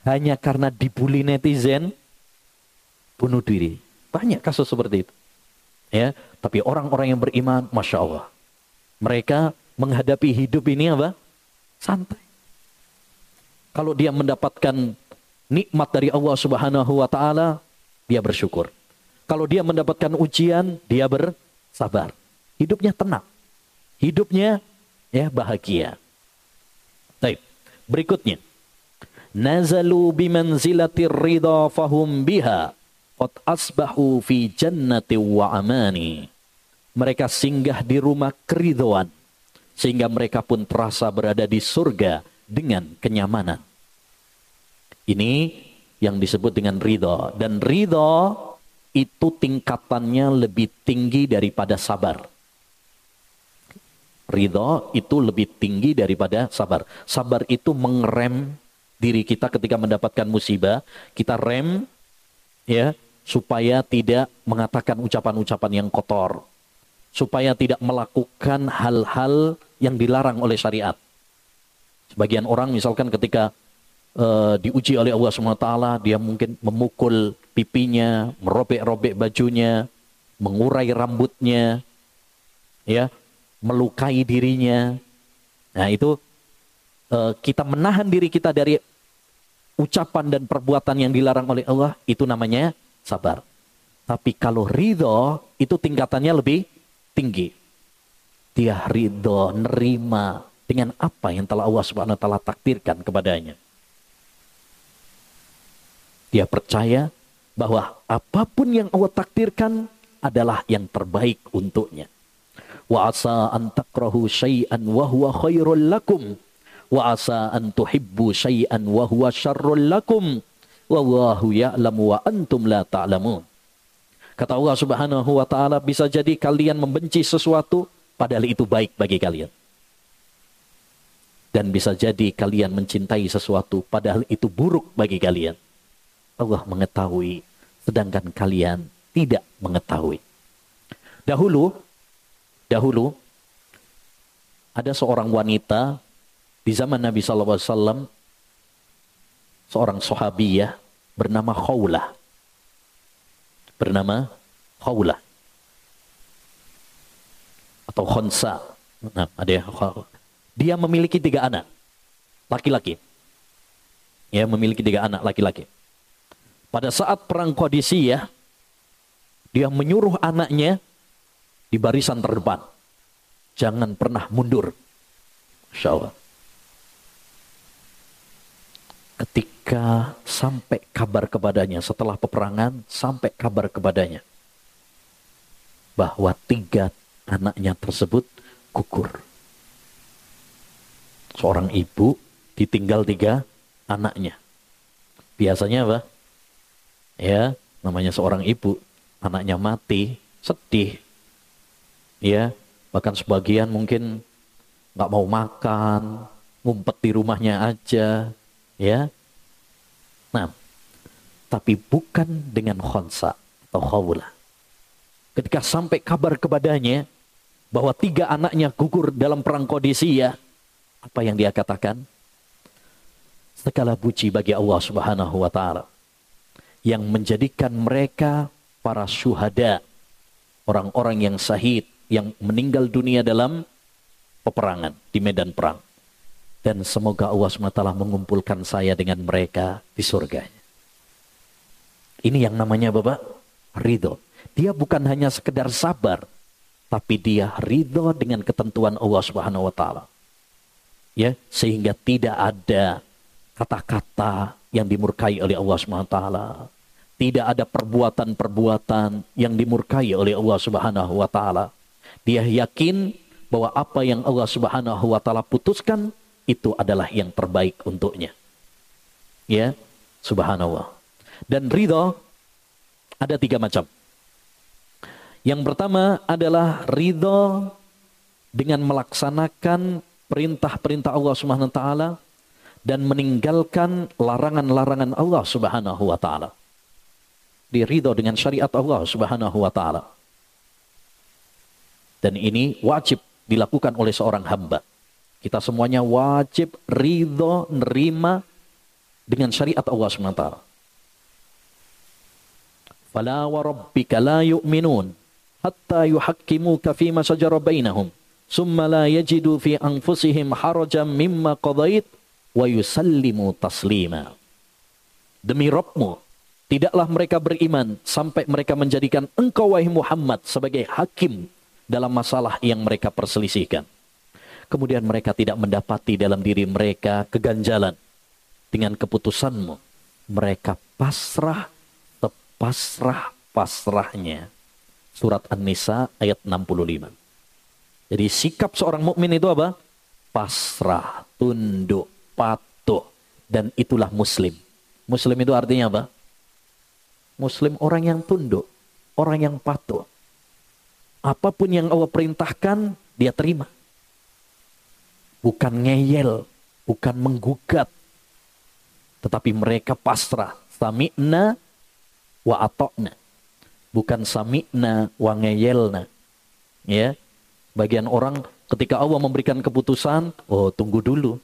[SPEAKER 1] Hanya karena dibully netizen, bunuh diri. Banyak kasus seperti itu. Ya, tapi orang-orang yang beriman, masya Allah, mereka menghadapi hidup ini apa? Santai. Kalau dia mendapatkan nikmat dari Allah Subhanahu wa taala, dia bersyukur. Kalau dia mendapatkan ujian, dia bersabar. Hidupnya tenang. Hidupnya ya bahagia. Baik. Berikutnya. Nazalu bimanzilatir ridha fahum biha qad asbahu fi jannati wa amani. Mereka singgah di rumah keridoan sehingga mereka pun terasa berada di surga dengan kenyamanan. Ini yang disebut dengan ridho dan ridho itu tingkatannya lebih tinggi daripada sabar. Ridho itu lebih tinggi daripada sabar. Sabar itu mengerem diri kita ketika mendapatkan musibah. Kita rem ya supaya tidak mengatakan ucapan-ucapan yang kotor. Supaya tidak melakukan hal-hal yang dilarang oleh syariat. Sebagian orang misalkan ketika uh, diuji oleh Allah SWT, dia mungkin memukul pipinya, merobek-robek bajunya, mengurai rambutnya, ya, melukai dirinya. Nah itu uh, kita menahan diri kita dari ucapan dan perbuatan yang dilarang oleh Allah itu namanya sabar. Tapi kalau ridho itu tingkatannya lebih tinggi. Dia ridho, nerima dengan apa yang telah Allah Subhanahu wa taala takdirkan kepadanya. Dia percaya bahwa apa pun yang Allah takdirkan adalah yang terbaik untuknya. Wa asa an takrahu syai'an wa huwa khairul lakum wa asa an tuhibbu syai'an wa huwa syarrul lakum wallahu ya'lamu wa antum la ta'lamun. Kata Allah Subhanahu wa taala bisa jadi kalian membenci sesuatu padahal itu baik bagi kalian. Dan bisa jadi kalian mencintai sesuatu padahal itu buruk bagi kalian. Allah mengetahui sedangkan kalian tidak mengetahui. Dahulu Dahulu ada seorang wanita di zaman Nabi SAW, seorang sahabiyah bernama Khawlah. Bernama Khawlah. Atau Khonsa. Nah, ada Dia memiliki tiga anak. Laki-laki. Ya, memiliki tiga anak laki-laki. Pada saat perang Qadisiyah, dia menyuruh anaknya di barisan terdepan. Jangan pernah mundur. Insya Allah. Ketika sampai kabar kepadanya setelah peperangan, sampai kabar kepadanya bahwa tiga anaknya tersebut gugur. Seorang ibu ditinggal tiga anaknya. Biasanya apa? Ya, namanya seorang ibu, anaknya mati, sedih, ya bahkan sebagian mungkin nggak mau makan ngumpet di rumahnya aja ya. Nah tapi bukan dengan khonsa atau khawla. Ketika sampai kabar kepadanya bahwa tiga anaknya gugur dalam perang kondisi ya apa yang dia katakan? Segala puji bagi Allah Subhanahu wa taala yang menjadikan mereka para syuhada orang-orang yang syahid yang meninggal dunia dalam peperangan di medan perang. Dan semoga Allah SWT mengumpulkan saya dengan mereka di surganya. Ini yang namanya Bapak ridho. Dia bukan hanya sekedar sabar, tapi dia ridho dengan ketentuan Allah Subhanahu wa taala. Ya, sehingga tidak ada kata-kata yang dimurkai oleh Allah Subhanahu wa taala. Tidak ada perbuatan-perbuatan yang dimurkai oleh Allah Subhanahu wa taala. Dia yakin bahwa apa yang Allah Subhanahu wa taala putuskan itu adalah yang terbaik untuknya. Ya, subhanallah. Dan ridho ada tiga macam. Yang pertama adalah ridho dengan melaksanakan perintah-perintah Allah Subhanahu wa taala dan meninggalkan larangan-larangan Allah Subhanahu wa taala. Diridho dengan syariat Allah Subhanahu wa taala. Dan ini wajib dilakukan oleh seorang hamba. Kita semuanya wajib ridho, nerima dengan syariat Allah SWT. Fala wa rabbika la yu'minun hatta yuhakkimuka fima shajara bainahum summa la yajidu fi anfusihim harajan mimma qadait wa yusallimu taslima. Demi Rabbmu, tidaklah mereka beriman sampai mereka menjadikan engkau wahai Muhammad sebagai hakim dalam masalah yang mereka perselisihkan kemudian mereka tidak mendapati dalam diri mereka keganjalan dengan keputusanmu. Mereka pasrah, tepasrah pasrahnya. Surat An-Nisa ayat 65. Jadi sikap seorang mukmin itu apa? Pasrah, tunduk, patuh. Dan itulah muslim. Muslim itu artinya apa? Muslim orang yang tunduk, orang yang patuh. Apa pun yang Allah perintahkan, dia terima bukan ngeyel, bukan menggugat, tetapi mereka pasrah. Sami'na wa atokna. Bukan sami'na wa ngeyelna. Ya. Bagian orang ketika Allah memberikan keputusan, oh tunggu dulu.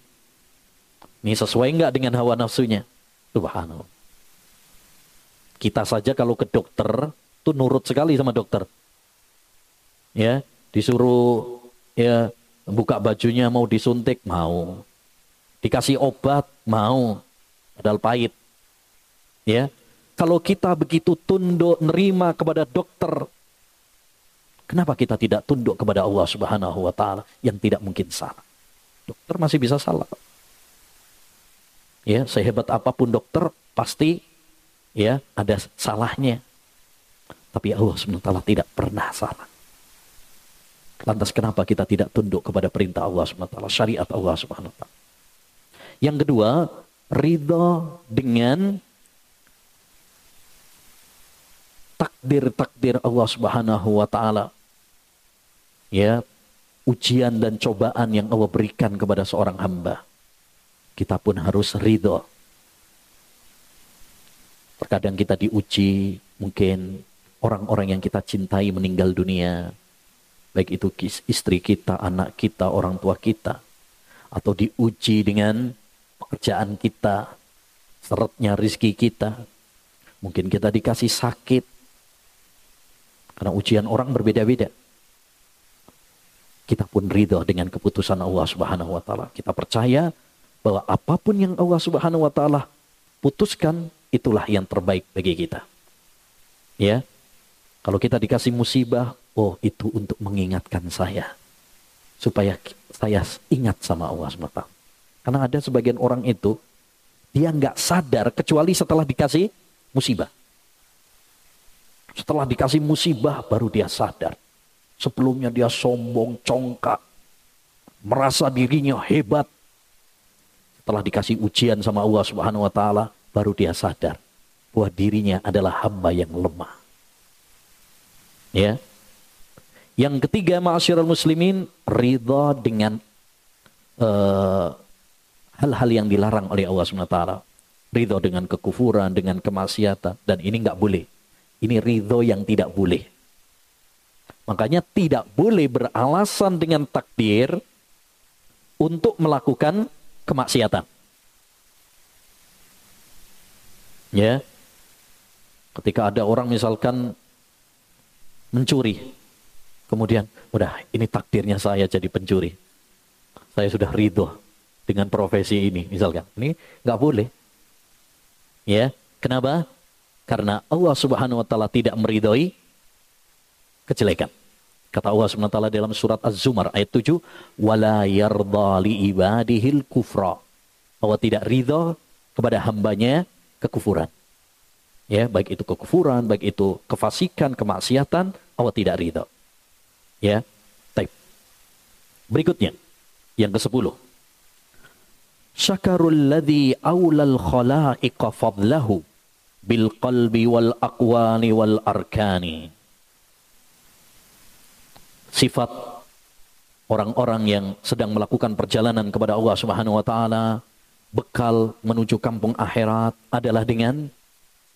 [SPEAKER 1] Ini sesuai nggak dengan hawa nafsunya? Subhanallah. Kita saja kalau ke dokter, tuh nurut sekali sama dokter. Ya, disuruh ya buka bajunya mau disuntik? Mau. Dikasih obat? Mau. Padahal pahit. Ya. Kalau kita begitu tunduk nerima kepada dokter kenapa kita tidak tunduk kepada Allah Subhanahu wa taala yang tidak mungkin salah? Dokter masih bisa salah. Ya sehebat apa pun dokter pasti ya ada salahnya. Tapi Allah Subhanahu wa taala tidak pernah salah Lantas kenapa kita tidak tunduk kepada perintah Allah SWT, syariat Allah SWT. Yang kedua, ridho dengan takdir-takdir Allah Subhanahu wa taala. Ya, ujian dan cobaan yang Allah berikan kepada seorang hamba. Kita pun harus ridho. Terkadang kita diuji, mungkin orang-orang yang kita cintai meninggal dunia, baik itu istri kita, anak kita, orang tua kita, atau diuji dengan pekerjaan kita, seretnya rizki kita. Mungkin kita dikasih sakit, karena ujian orang berbeda-beda. Kita pun ridho dengan keputusan Allah Subhanahu wa taala. Kita percaya bahwa apa pun yang Allah Subhanahu wa taala putuskan itulah yang terbaik bagi kita. Ya. Kalau kita dikasih musibah, Oh itu untuk mengingatkan saya. Supaya saya ingat sama Allah SWT. Karena ada sebagian orang itu, dia nggak sadar kecuali setelah dikasih musibah. Setelah dikasih musibah baru dia sadar. Sebelumnya dia sombong, congkak, merasa dirinya hebat. Setelah dikasih ujian sama Allah Subhanahu wa taala, baru dia sadar bahwa dirinya adalah hamba yang lemah. Ya. Yang ketiga, ma'asyiral muslimin, ridha dengan eh, hal-hal uh, yang dilarang oleh Allah SWT. Ridho dengan kekufuran, dengan kemaksiatan. Dan ini nggak boleh. Ini ridho yang tidak boleh. Makanya tidak boleh beralasan dengan takdir untuk melakukan kemaksiatan. Ya. Ketika ada orang misalkan mencuri, Kemudian, udah ini takdirnya saya jadi pencuri. Saya sudah ridho dengan profesi ini, misalkan. Ini nggak boleh. Ya, kenapa? Karena Allah Subhanahu wa taala tidak meridhoi kejelekan. Kata Allah Subhanahu wa taala dalam surat Az-Zumar ayat 7, "Wala li ibadihil kufra." Allah tidak ridha kepada hambanya kekufuran. Ya, baik itu kekufuran, baik itu kefasikan, kemaksiatan, Allah tidak ridha. Ya. Baik. Berikutnya yang ke-10. Syakarul ladzi aulal khalaiqa fadlahu bil qalbi wal aqwani wal arkani. Sifat orang-orang yang sedang melakukan perjalanan kepada Allah Subhanahu wa taala, bekal menuju kampung akhirat adalah dengan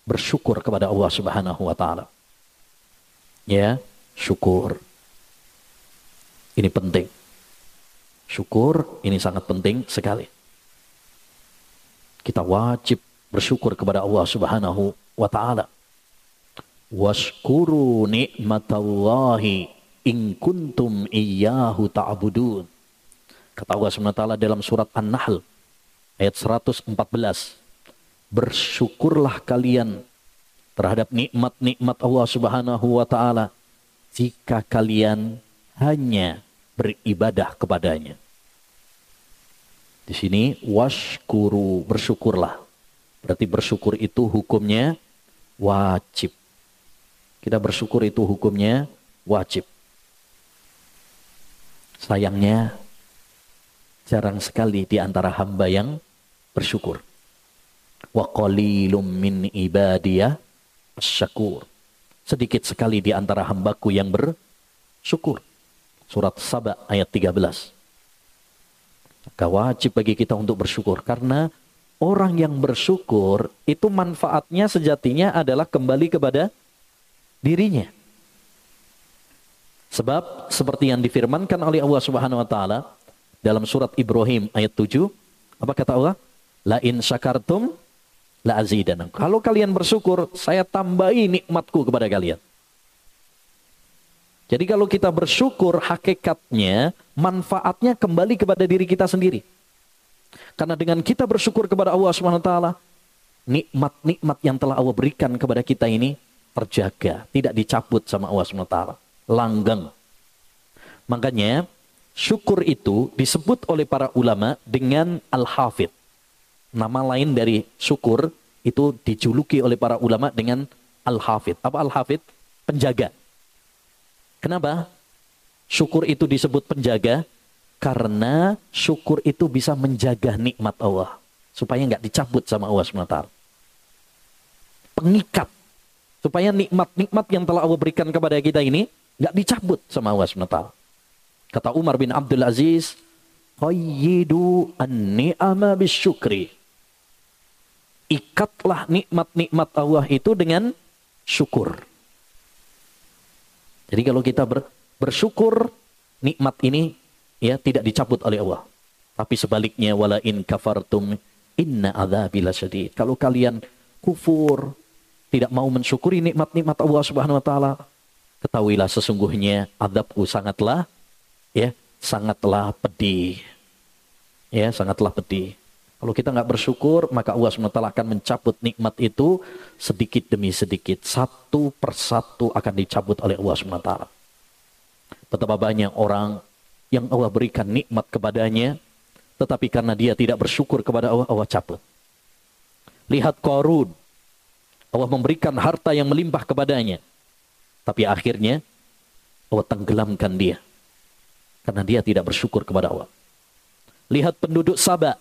[SPEAKER 1] bersyukur kepada Allah Subhanahu wa taala. Ya, syukur. Ini penting. Syukur ini sangat penting sekali. Kita wajib bersyukur kepada Allah Subhanahu wa taala. Washkuru ni'matallahi in kuntum iyyahu ta'budun. Kata Allah Subhanahu wa taala dalam surat An-Nahl ayat 114. Bersyukurlah kalian terhadap nikmat-nikmat Allah Subhanahu wa taala jika kalian hanya beribadah kepadanya. Di sini washkuru bersyukurlah. Berarti bersyukur itu hukumnya wajib. Kita bersyukur itu hukumnya wajib. Sayangnya jarang sekali di antara hamba yang bersyukur. Wa qalilum min ibadiyah syakur. Sedikit sekali di antara hambaku yang bersyukur. Surat Saba ayat 13. Maka wajib bagi kita untuk bersyukur karena orang yang bersyukur itu manfaatnya sejatinya adalah kembali kepada dirinya. Sebab seperti yang difirmankan oleh Allah Subhanahu wa taala dalam surat Ibrahim ayat 7, apa kata Allah? La in syakartum la azidanam. Kalau kalian bersyukur, saya tambahi nikmatku kepada kalian. Jadi kalau kita bersyukur hakikatnya manfaatnya kembali kepada diri kita sendiri. Karena dengan kita bersyukur kepada Allah Swt, nikmat-nikmat yang telah Allah berikan kepada kita ini terjaga, tidak dicabut sama Allah Swt. Langgeng. Makanya syukur itu disebut oleh para ulama dengan al-hafid. Nama lain dari syukur itu dijuluki oleh para ulama dengan al-hafid. Apa al-hafid? Penjaga. Kenapa? Syukur itu disebut penjaga karena syukur itu bisa menjaga nikmat Allah supaya nggak dicabut sama Allah SWT. Pengikat supaya nikmat-nikmat yang telah Allah berikan kepada kita ini nggak dicabut sama Allah SWT. Kata Umar bin Abdul Aziz, Qayyidu an-ni'ama bisyukri. Ikatlah nikmat-nikmat Allah itu dengan syukur. Jadi kalau kita ber, bersyukur nikmat ini ya tidak dicabut oleh Allah. Tapi sebaliknya wala in kafartum inna adzabila syadid. Kalau kalian kufur, tidak mau mensyukuri nikmat-nikmat Allah Subhanahu wa taala, ketahuilah sesungguhnya adabku sangatlah ya, sangatlah pedih. Ya, sangatlah pedih. Kalau kita nggak bersyukur, maka Allah SWT akan mencabut nikmat itu sedikit demi sedikit. Satu persatu akan dicabut oleh Allah SWT. Betapa banyak orang yang Allah berikan nikmat kepadanya, tetapi karena dia tidak bersyukur kepada Allah, Allah cabut. Lihat Korun, Allah memberikan harta yang melimpah kepadanya, tapi akhirnya Allah tenggelamkan dia karena dia tidak bersyukur kepada Allah. Lihat penduduk Sabah,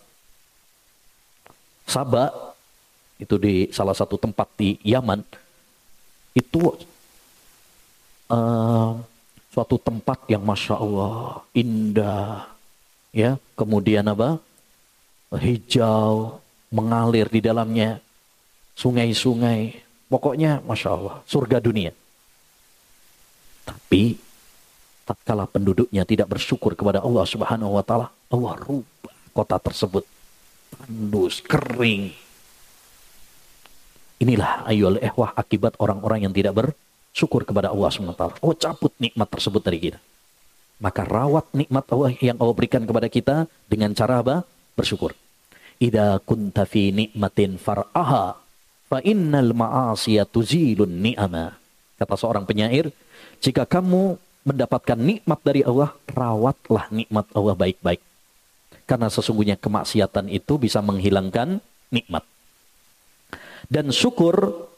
[SPEAKER 1] Sabah itu di salah satu tempat di Yaman itu uh, suatu tempat yang masya Allah indah, ya. Kemudian apa? Hijau mengalir di dalamnya sungai-sungai, pokoknya masya Allah surga dunia. Tapi tatkala penduduknya tidak bersyukur kepada Allah Subhanahu wa taala, Allah rubah kota tersebut tandus, kering. Inilah ayol ehwah akibat orang-orang yang tidak ber syukur kepada Allah SWT. Oh cabut nikmat tersebut dari kita. Maka rawat nikmat Allah yang Allah berikan kepada kita dengan cara apa? Bersyukur. Ida kunta fi nikmatin far'aha Fa innal ma'asiya tuzilun ni'ama. Kata seorang penyair, jika kamu mendapatkan nikmat dari Allah, rawatlah nikmat Allah baik-baik. Karena sesungguhnya kemaksiatan itu bisa menghilangkan nikmat. Dan syukur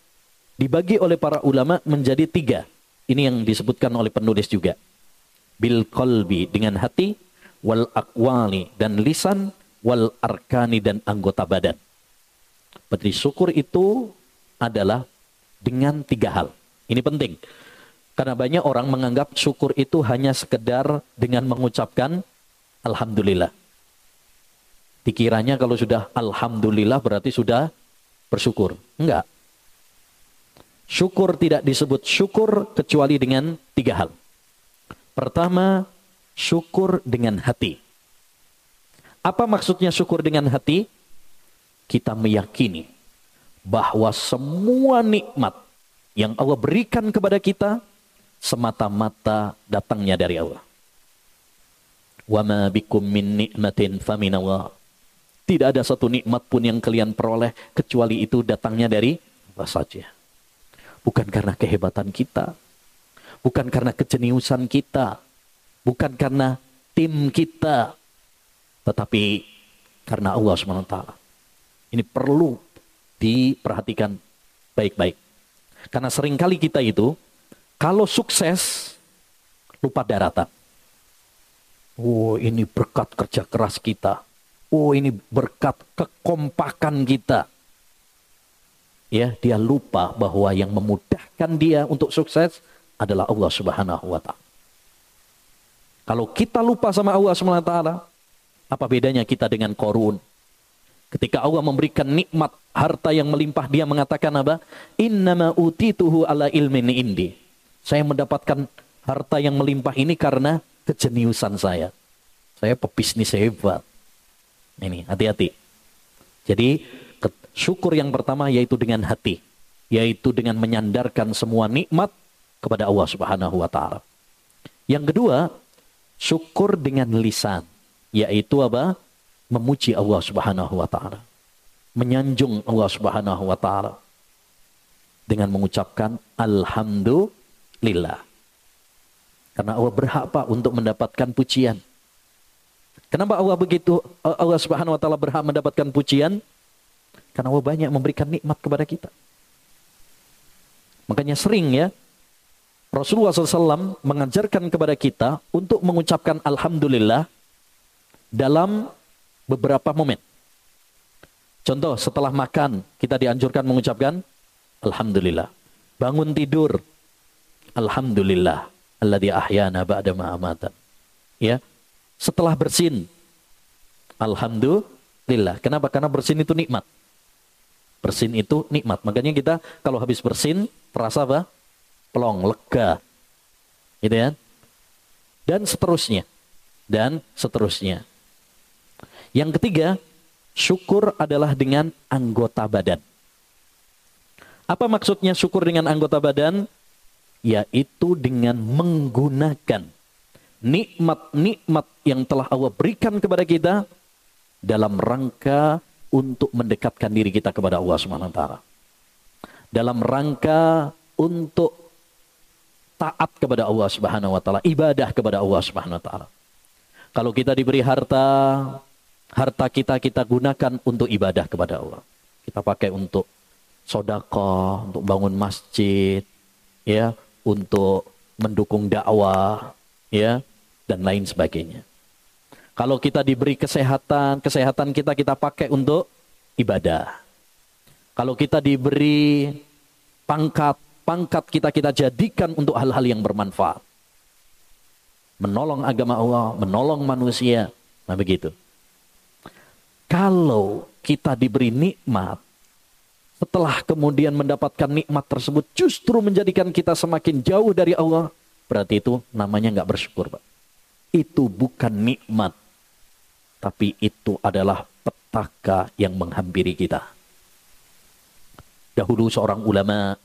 [SPEAKER 1] dibagi oleh para ulama menjadi tiga. Ini yang disebutkan oleh penulis juga. Bil kolbi dengan hati, wal akwali dan lisan, wal arkani dan anggota badan. Berarti syukur itu adalah dengan tiga hal. Ini penting. Karena banyak orang menganggap syukur itu hanya sekedar dengan mengucapkan Alhamdulillah. Dikiranya kalau sudah Alhamdulillah berarti sudah bersyukur. Enggak. Syukur tidak disebut syukur kecuali dengan tiga hal. Pertama, syukur dengan hati. Apa maksudnya syukur dengan hati? kita meyakini bahwa semua nikmat yang Allah berikan kepada kita semata-mata datangnya dari Allah. Wa ma bikum min nikmatin faminallah. Tidak ada satu nikmat pun yang kalian peroleh kecuali itu datangnya dari Allah saja. Bukan karena kehebatan kita, bukan karena kejeniusan kita, bukan karena tim kita, tetapi karena Allah SWT. Ini perlu diperhatikan baik-baik. Karena sering kali kita itu, kalau sukses, lupa daratan. Oh ini berkat kerja keras kita. Oh ini berkat kekompakan kita. Ya, dia lupa bahwa yang memudahkan dia untuk sukses adalah Allah Subhanahu wa taala. Kalau kita lupa sama Allah Subhanahu wa taala, apa bedanya kita dengan korun? Ketika Allah memberikan nikmat harta yang melimpah, dia mengatakan apa? Innama utituhu ala ilmin indi. Saya mendapatkan harta yang melimpah ini karena kejeniusan saya. Saya pebisnis hebat. Ini, hati-hati. Jadi, syukur yang pertama yaitu dengan hati. Yaitu dengan menyandarkan semua nikmat kepada Allah subhanahu wa ta'ala. Yang kedua, syukur dengan lisan. Yaitu apa? memuji Allah Subhanahu wa taala. Menyanjung Allah Subhanahu wa taala dengan mengucapkan alhamdulillah. Karena Allah berhak Pak untuk mendapatkan pujian. Kenapa Allah begitu Allah Subhanahu wa taala berhak mendapatkan pujian? Karena Allah banyak memberikan nikmat kepada kita. Makanya sering ya Rasulullah SAW mengajarkan kepada kita untuk mengucapkan Alhamdulillah dalam beberapa momen. Contoh, setelah makan, kita dianjurkan mengucapkan Alhamdulillah. Bangun tidur, Alhamdulillah. Alladhi ahyana ba'da ma'amatan. Ya. Setelah bersin, Alhamdulillah. Kenapa? Karena bersin itu nikmat. Bersin itu nikmat. Makanya kita kalau habis bersin, terasa apa? Pelong, lega. Gitu ya. Dan seterusnya. Dan seterusnya. Yang ketiga, syukur adalah dengan anggota badan. Apa maksudnya syukur dengan anggota badan? Yaitu dengan menggunakan nikmat-nikmat yang telah Allah berikan kepada kita dalam rangka untuk mendekatkan diri kita kepada Allah Subhanahu wa taala. Dalam rangka untuk taat kepada Allah Subhanahu wa taala, ibadah kepada Allah Subhanahu wa taala. Kalau kita diberi harta, harta kita kita gunakan untuk ibadah kepada Allah. Kita pakai untuk sodako, untuk bangun masjid, ya, untuk mendukung dakwah, ya, dan lain sebagainya. Kalau kita diberi kesehatan, kesehatan kita kita pakai untuk ibadah. Kalau kita diberi pangkat, pangkat kita kita jadikan untuk hal-hal yang bermanfaat. Menolong agama Allah, menolong manusia. Nah begitu. Kalau kita diberi nikmat, setelah kemudian mendapatkan nikmat tersebut justru menjadikan kita semakin jauh dari Allah, berarti itu namanya nggak bersyukur, Pak. Itu bukan nikmat, tapi itu adalah petaka yang menghampiri kita. Dahulu seorang ulama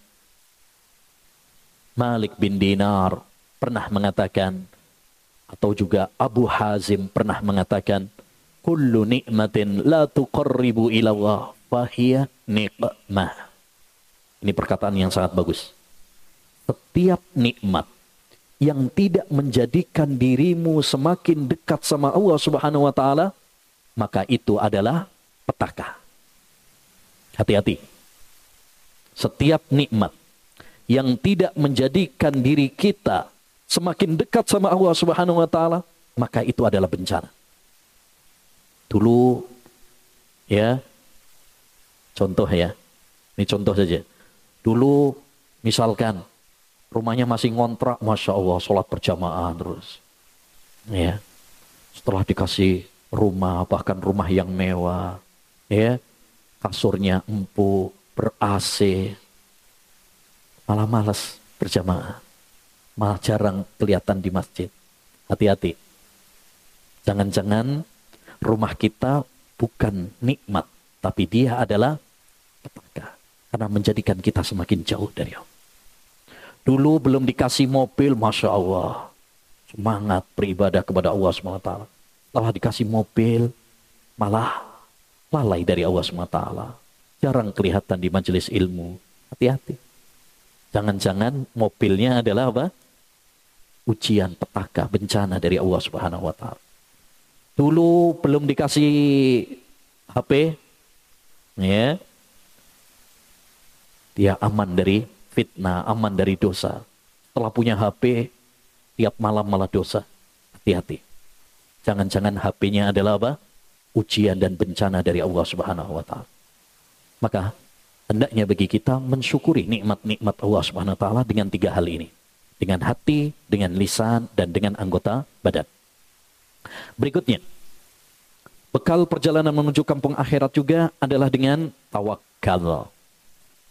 [SPEAKER 1] Malik bin Dinar pernah mengatakan atau juga Abu Hazim pernah mengatakan kullu nikmatin la tuqarribu ila Allah fahiya niqmah. Ini perkataan yang sangat bagus. Setiap nikmat yang tidak menjadikan dirimu semakin dekat sama Allah Subhanahu wa taala, maka itu adalah petaka. Hati-hati. Setiap nikmat yang tidak menjadikan diri kita semakin dekat sama Allah Subhanahu wa taala, maka itu adalah bencana. Dulu ya contoh ya. Ini contoh saja. Dulu misalkan rumahnya masih ngontrak, masya Allah, sholat berjamaah terus. Ya, setelah dikasih rumah, bahkan rumah yang mewah, ya, kasurnya empuk, ber AC, malah malas berjamaah, malah jarang kelihatan di masjid. Hati-hati, jangan-jangan rumah kita bukan nikmat, tapi dia adalah petaka karena menjadikan kita semakin jauh dari Allah. Dulu belum dikasih mobil, Masya Allah. Semangat beribadah kepada Allah SWT. Setelah dikasih mobil, malah lalai dari Allah SWT. Jarang kelihatan di majelis ilmu. Hati-hati. Jangan-jangan mobilnya adalah apa? Ujian, petaka, bencana dari Allah Subhanahu wa taala. Dulu belum dikasih HP, ya. Dia aman dari fitnah, aman dari dosa. Setelah punya HP, tiap malam malah dosa. Hati-hati. Jangan-jangan HP-nya adalah apa? Ujian dan bencana dari Allah Subhanahu wa taala. Maka hendaknya bagi kita mensyukuri nikmat-nikmat Allah Subhanahu wa taala dengan tiga hal ini. Dengan hati, dengan lisan, dan dengan anggota badan. Berikutnya, bekal perjalanan menuju kampung akhirat juga adalah dengan tawakal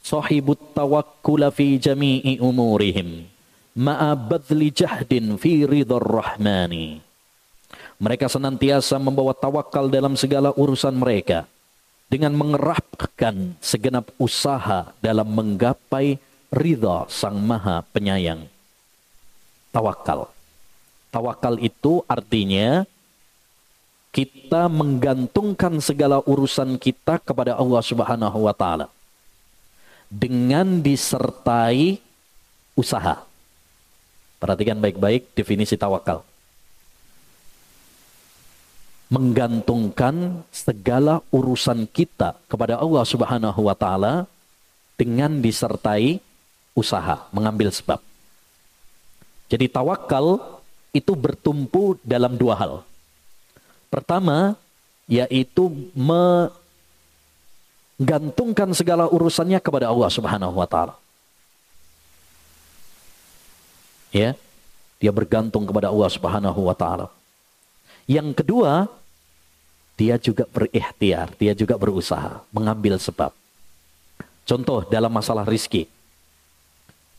[SPEAKER 1] sahibut tawakkula fi jami'i umurihim ma'a badli jahdin fi ridhar rahmani. Mereka senantiasa membawa tawakal dalam segala urusan mereka dengan mengerapkan segenap usaha dalam menggapai ridha sang maha penyayang. Tawakal. Tawakal itu artinya kita menggantungkan segala urusan kita kepada Allah Subhanahu wa taala dengan disertai usaha. Perhatikan baik-baik definisi tawakal. Menggantungkan segala urusan kita kepada Allah Subhanahu wa taala dengan disertai usaha, mengambil sebab. Jadi tawakal itu bertumpu dalam dua hal. Pertama, yaitu gantungkan segala urusannya kepada Allah Subhanahu wa taala. Ya. Dia bergantung kepada Allah Subhanahu wa taala. Yang kedua, dia juga berikhtiar, dia juga berusaha, mengambil sebab. Contoh dalam masalah rizki.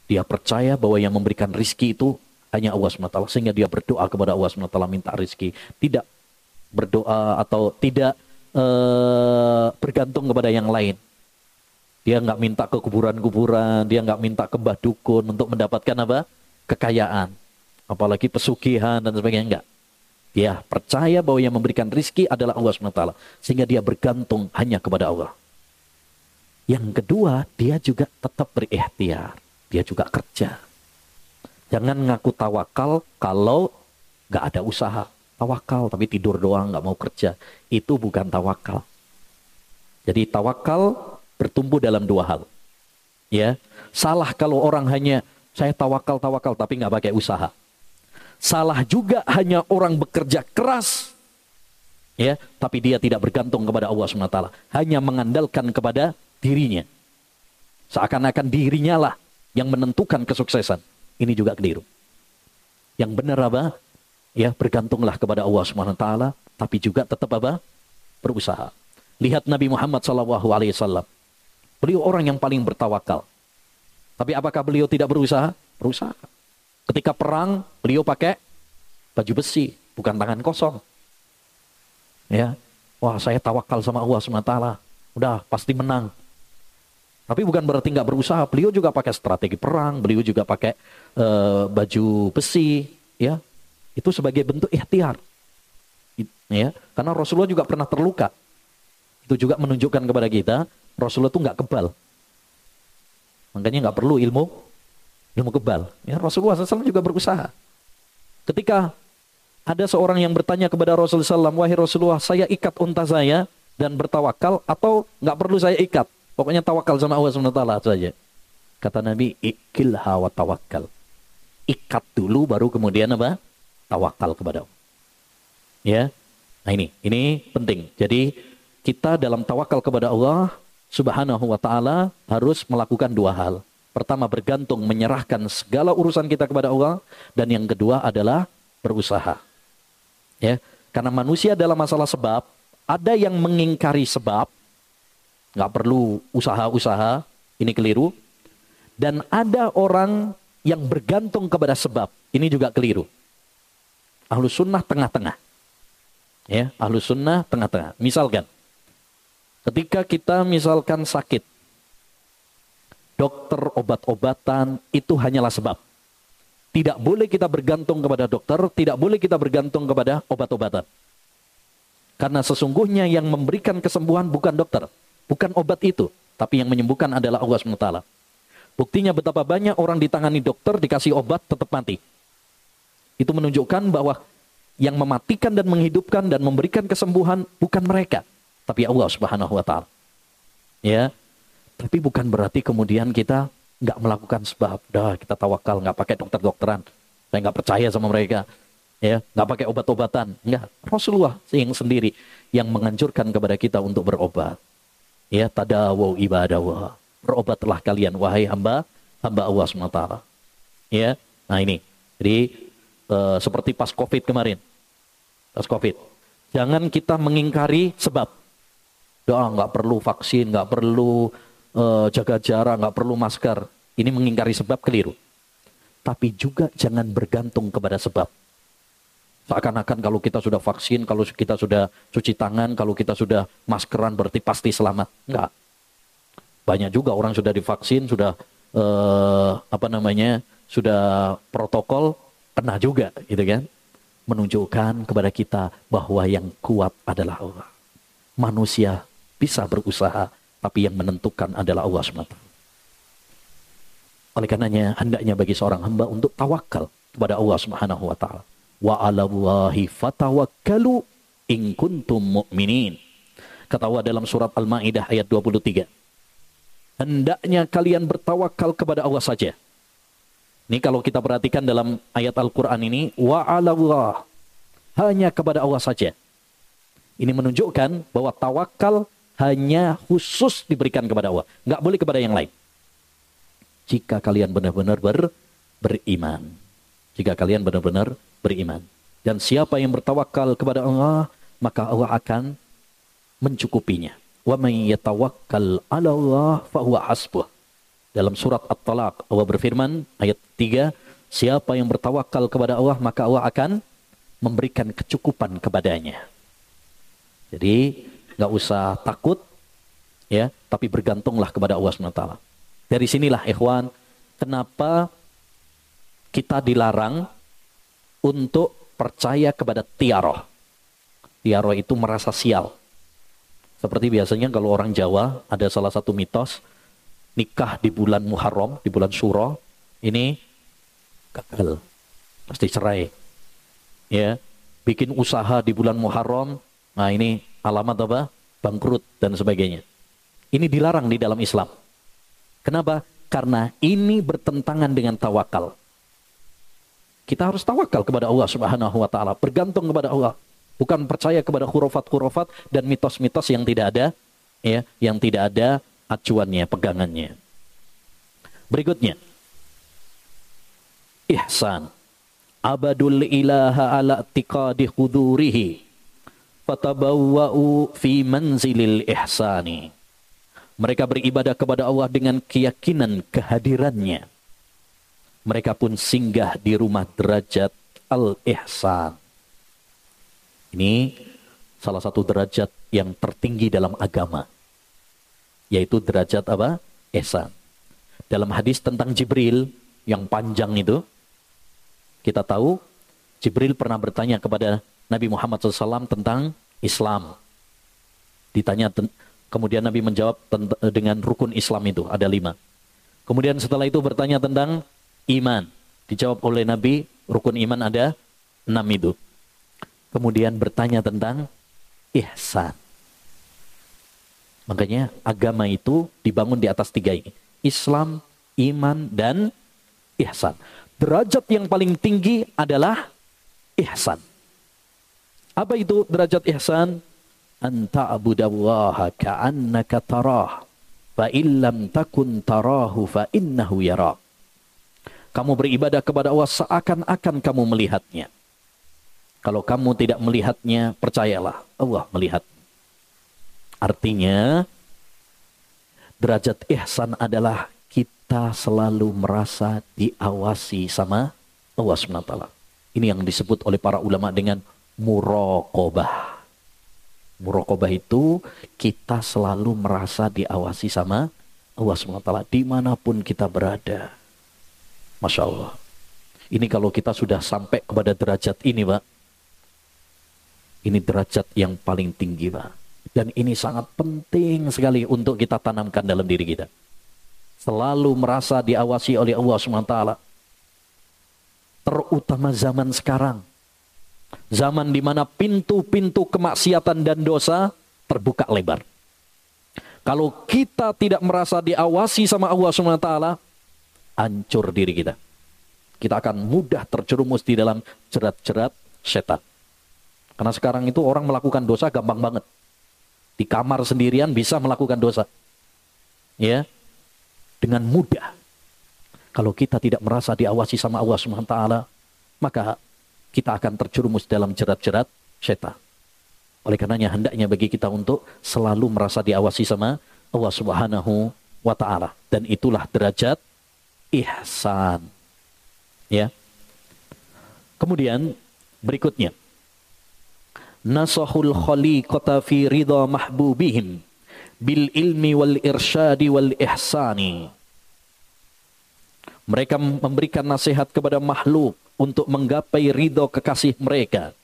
[SPEAKER 1] Dia percaya bahwa yang memberikan rizki itu hanya Allah SWT. Sehingga dia berdoa kepada Allah SWT minta rizki. Tidak berdoa atau tidak uh, bergantung kepada yang lain. Dia nggak minta ke kuburan-kuburan, dia nggak minta ke mbah dukun untuk mendapatkan apa? Kekayaan, apalagi pesugihan dan sebagainya enggak. Dia percaya bahwa yang memberikan rizki adalah Allah SWT. Sehingga dia bergantung hanya kepada Allah. Yang kedua, dia juga tetap berikhtiar. Dia juga kerja. Jangan ngaku tawakal kalau nggak ada usaha tawakal tapi tidur doang nggak mau kerja. Itu bukan tawakal. Jadi tawakal bertumbuh dalam dua hal. Ya salah kalau orang hanya saya tawakal tawakal tapi nggak pakai usaha. Salah juga hanya orang bekerja keras ya tapi dia tidak bergantung kepada Allah swt hanya mengandalkan kepada dirinya. Seakan-akan dirinya lah yang menentukan kesuksesan. Ini juga keliru. Yang benar apa ya bergantunglah kepada Allah Subhanahu wa taala tapi juga tetap apa? berusaha. Lihat Nabi Muhammad sallallahu alaihi wasallam. Beliau orang yang paling bertawakal. Tapi apakah beliau tidak berusaha? Berusaha. Ketika perang, beliau pakai baju besi, bukan tangan kosong. Ya. Wah, saya tawakal sama Allah SWT. Udah, pasti menang. Tapi bukan berarti nggak berusaha. Beliau juga pakai strategi perang, beliau juga pakai uh, baju besi, ya itu sebagai bentuk ikhtiar. Ya, karena Rasulullah juga pernah terluka. Itu juga menunjukkan kepada kita Rasulullah itu nggak kebal. Makanya nggak perlu ilmu ilmu kebal. Ya, Rasulullah SAW juga berusaha. Ketika ada seorang yang bertanya kepada Rasulullah SAW, wahai Rasulullah, saya ikat unta saya dan bertawakal atau nggak perlu saya ikat? Pokoknya tawakal sama Allah SWT saja. Kata Nabi, ikilha wa tawakal. Ikat dulu baru kemudian apa? Tawakal kepada Allah. Ya. Nah ini, ini penting. Jadi kita dalam tawakal kepada Allah Subhanahu wa taala harus melakukan dua hal. Pertama bergantung menyerahkan segala urusan kita kepada Allah dan yang kedua adalah berusaha. Ya, karena manusia dalam masalah sebab ada yang mengingkari sebab, nggak perlu usaha-usaha, ini keliru. Dan ada orang yang bergantung kepada sebab, ini juga keliru. Ahlus sunnah tengah-tengah. Ya, ahlus sunnah tengah-tengah. Misalkan, ketika kita misalkan sakit, dokter obat-obatan itu hanyalah sebab. Tidak boleh kita bergantung kepada dokter, tidak boleh kita bergantung kepada obat-obatan. Karena sesungguhnya yang memberikan kesembuhan bukan dokter, bukan obat itu, tapi yang menyembuhkan adalah Allah SWT. Buktinya betapa banyak orang ditangani dokter, dikasih obat, tetap mati. Itu menunjukkan bahwa yang mematikan dan menghidupkan dan memberikan kesembuhan bukan mereka, tapi Allah Subhanahu wa taala. Ya. Tapi bukan berarti kemudian kita nggak melakukan sebab. Dah kita tawakal, nggak pakai dokter-dokteran. Saya nggak percaya sama mereka. Ya, nggak pakai obat-obatan. Enggak. Rasulullah yang sendiri yang menganjurkan kepada kita untuk berobat. Ya, tadawu ibadah Berobatlah kalian wahai hamba hamba Allah SWT. Ya. Nah ini. Jadi uh, seperti pas Covid kemarin. Pas Covid. Jangan kita mengingkari sebab. Doa nggak perlu vaksin, nggak perlu uh, jaga jarak, nggak perlu masker. Ini mengingkari sebab keliru. Tapi juga jangan bergantung kepada sebab. Seakan-akan kalau kita sudah vaksin, kalau kita sudah cuci tangan, kalau kita sudah maskeran berarti pasti selamat. Enggak. Banyak juga orang sudah divaksin, sudah uh, apa namanya, sudah protokol, kena juga, gitu kan? Menunjukkan kepada kita bahwa yang kuat adalah Allah. Manusia bisa berusaha, tapi yang menentukan adalah Allah SWT. Oleh karenanya hendaknya bagi seorang hamba untuk tawakal kepada Allah Subhanahu wa taala. Wa 'alallahi fatawakkalu in kuntum mu'minin. Kata Allah dalam surat Al-Maidah ayat 23. Hendaknya kalian bertawakal kepada Allah saja. Ini kalau kita perhatikan dalam ayat Al-Quran ini, wa Allah hanya kepada Allah saja. Ini menunjukkan bahwa tawakal hanya khusus diberikan kepada Allah. Nggak boleh kepada yang lain. Jika kalian benar-benar ber, beriman. Jika kalian benar-benar beriman. Dan siapa yang bertawakal kepada Allah, maka Allah akan mencukupinya. Wa man yatawakkal 'ala Allah hasbuh. Dalam surat At-Talaq Allah berfirman ayat 3, siapa yang bertawakal kepada Allah maka Allah akan memberikan kecukupan kepadanya. Jadi nggak usah takut, ya, tapi bergantunglah kepada Allah SWT. Dari sinilah ikhwan, kenapa kita dilarang untuk percaya kepada tiaroh. Tiaroh itu merasa sial. Seperti biasanya kalau orang Jawa ada salah satu mitos nikah di bulan Muharram, di bulan Suro, ini gagal, pasti cerai. Ya, bikin usaha di bulan Muharram, nah ini alamat apa? Bangkrut dan sebagainya. Ini dilarang di dalam Islam. Kenapa? Karena ini bertentangan dengan tawakal. Kita harus tawakal kepada Allah Subhanahu wa taala, bergantung kepada Allah, bukan percaya kepada khurafat-khurafat dan mitos-mitos yang tidak ada ya, yang tidak ada acuannya, pegangannya. Berikutnya. Ihsan. Abadul ilaha ala tiqadi khudurihi fatabawwa'u fi manzilil ihsani. Mereka beribadah kepada Allah dengan keyakinan kehadirannya. Mereka pun singgah di rumah derajat al-ihsan. Ini salah satu derajat yang tertinggi dalam agama. Yaitu derajat apa? Ihsan. Dalam hadis tentang Jibril yang panjang itu, kita tahu Jibril pernah bertanya kepada Nabi Muhammad SAW tentang Islam. Ditanya, kemudian Nabi menjawab dengan rukun Islam itu, ada lima. Kemudian setelah itu bertanya tentang iman. Dijawab oleh Nabi, rukun iman ada enam itu. Kemudian bertanya tentang ihsan. Makanya agama itu dibangun di atas tiga ini. Islam, iman, dan ihsan. Derajat yang paling tinggi adalah ihsan. Apa itu derajat ihsan? Anta abudallaha ka'annaka tarah. Fa illam takun tarahu fa innahu yara. Kamu beribadah kepada Allah seakan-akan kamu melihatnya. Kalau kamu tidak melihatnya, percayalah Allah melihat. Artinya, derajat ihsan adalah kita selalu merasa diawasi sama Allah SWT. Ini yang disebut oleh para ulama dengan murokobah. Murokobah itu kita selalu merasa diawasi sama Allah SWT di mana pun kita berada. Masya Allah. Ini kalau kita sudah sampai kepada derajat ini Pak. Ini derajat yang paling tinggi Pak. Dan ini sangat penting sekali untuk kita tanamkan dalam diri kita. Selalu merasa diawasi oleh Allah SWT. Terutama zaman sekarang Zaman di mana pintu-pintu kemaksiatan dan dosa terbuka lebar. Kalau kita tidak merasa diawasi sama Allah SWT, hancur diri kita. Kita akan mudah terjerumus di dalam jerat-jerat setan. Karena sekarang itu orang melakukan dosa gampang banget. Di kamar sendirian bisa melakukan dosa. Ya. Dengan mudah. Kalau kita tidak merasa diawasi sama Allah SWT, maka kita akan terjerumus dalam jerat-jerat setan. Oleh karenanya hendaknya bagi kita untuk selalu merasa diawasi sama Allah Subhanahu wa taala dan itulah derajat ihsan. Ya. Kemudian berikutnya nasahul khaliqata fi ridha mahbubihim bil ilmi wal irsyadi wal ihsani. Mereka memberikan nasihat kepada makhluk untuk menggapai ridho kekasih mereka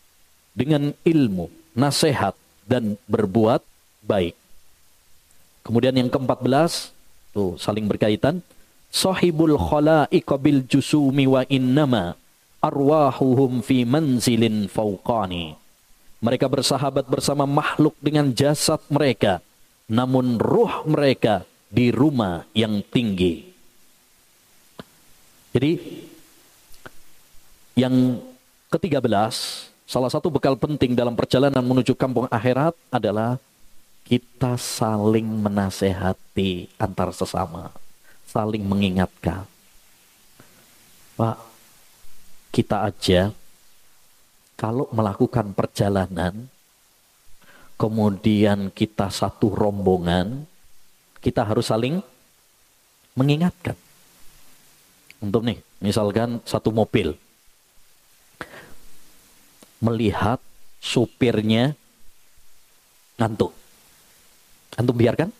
[SPEAKER 1] dengan ilmu, nasihat, dan berbuat baik. Kemudian yang ke-14, tuh saling berkaitan. Sahibul khalaiqa bil jusumi wa innama arwahuhum fi manzilin fauqani. Mereka bersahabat bersama makhluk dengan jasad mereka, namun ruh mereka di rumah yang tinggi. Jadi yang ketiga belas, salah satu bekal penting dalam perjalanan menuju kampung akhirat adalah kita saling menasehati antar sesama, saling mengingatkan. Pak, kita aja kalau melakukan perjalanan, kemudian kita satu rombongan, kita harus saling mengingatkan. Untuk nih, misalkan satu mobil, melihat supirnya ngantuk. Antum biarkan?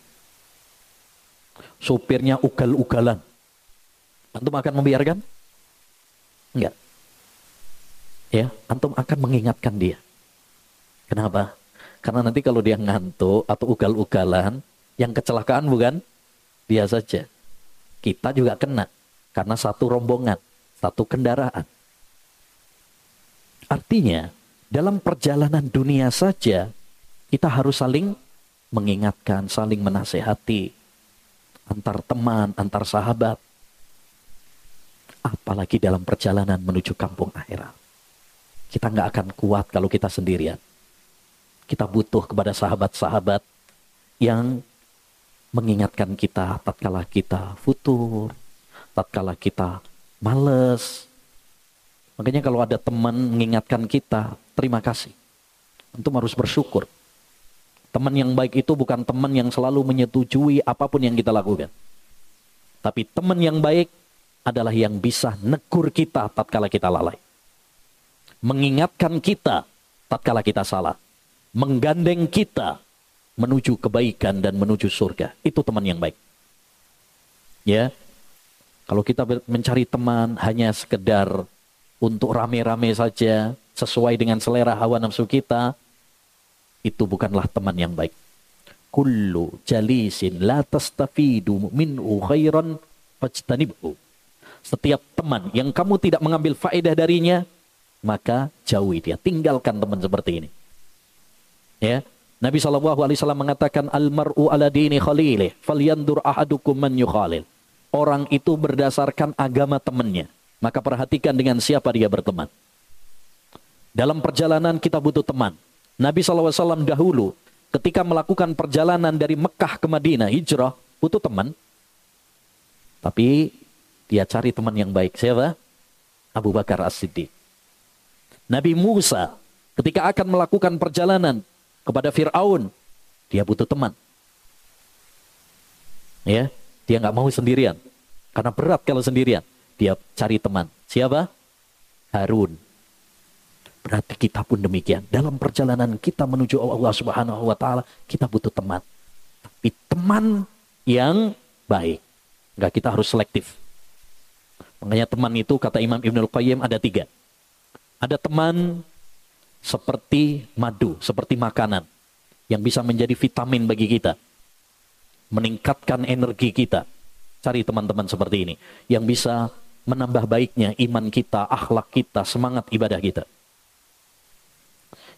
[SPEAKER 1] Supirnya ugal-ugalan. Antum akan membiarkan? Enggak. Ya, antum akan mengingatkan dia. Kenapa? Karena nanti kalau dia ngantuk atau ugal-ugalan, yang kecelakaan bukan dia saja. Kita juga kena karena satu rombongan, satu kendaraan. Artinya, dalam perjalanan dunia saja, kita harus saling mengingatkan, saling menasehati. Antar teman, antar sahabat. Apalagi dalam perjalanan menuju kampung akhirat. Kita nggak akan kuat kalau kita sendirian. Kita butuh kepada sahabat-sahabat yang mengingatkan kita tatkala kita futur, tatkala kita males, Makanya kalau ada teman mengingatkan kita, terima kasih. Antum harus bersyukur. Teman yang baik itu bukan teman yang selalu menyetujui apa pun yang kita lakukan. Tapi teman yang baik adalah yang bisa negur kita tatkala kita lalai. Mengingatkan kita tatkala kita salah. Menggandeng kita menuju kebaikan dan menuju surga. Itu teman yang baik. Ya. Kalau kita mencari teman hanya sekedar untuk rame-rame saja sesuai dengan selera hawa nafsu kita, itu bukanlah teman yang baik. Kullu jalisin la tastafidu minhu khairan fajtanibhu. Setiap teman yang kamu tidak mengambil faedah darinya, maka jauhi dia, tinggalkan teman seperti ini. Ya, Nabi Shallallahu Alaihi Wasallam mengatakan almaru ala dini khalilih, falyandur ahadukum man yukhalil. Orang itu berdasarkan agama temannya. Maka perhatikan dengan siapa dia berteman. Dalam perjalanan kita butuh teman. Nabi SAW dahulu ketika melakukan perjalanan dari Mekah ke Madinah, hijrah, butuh teman. Tapi dia cari teman yang baik. Siapa? Abu Bakar As-Siddiq. Nabi Musa ketika akan melakukan perjalanan kepada Fir'aun, dia butuh teman. Ya, dia nggak mau sendirian. Karena berat kalau sendirian. Dia cari teman. Siapa? Harun. Berarti kita pun demikian. Dalam perjalanan kita menuju Allah Subhanahu wa taala, kita butuh teman. Tapi teman yang baik. Enggak kita harus selektif. Makanya teman itu kata Imam Ibnul Qayyim ada tiga. Ada teman seperti madu, seperti makanan yang bisa menjadi vitamin bagi kita. Meningkatkan energi kita. Cari teman-teman seperti ini yang bisa menambah baiknya iman kita, akhlak kita, semangat ibadah kita.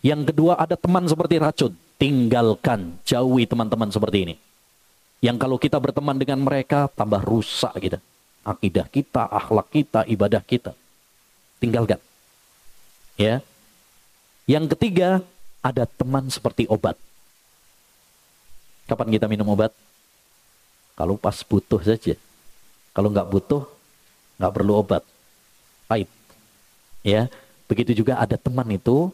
[SPEAKER 1] Yang kedua ada teman seperti racun, tinggalkan, jauhi teman-teman seperti ini. Yang kalau kita berteman dengan mereka tambah rusak kita akidah kita, akhlak kita, ibadah kita. Tinggalkan. Ya. Yang ketiga, ada teman seperti obat. Kapan kita minum obat? Kalau pas butuh saja. Kalau nggak butuh, nggak perlu obat. Pahit. Ya, begitu juga ada teman itu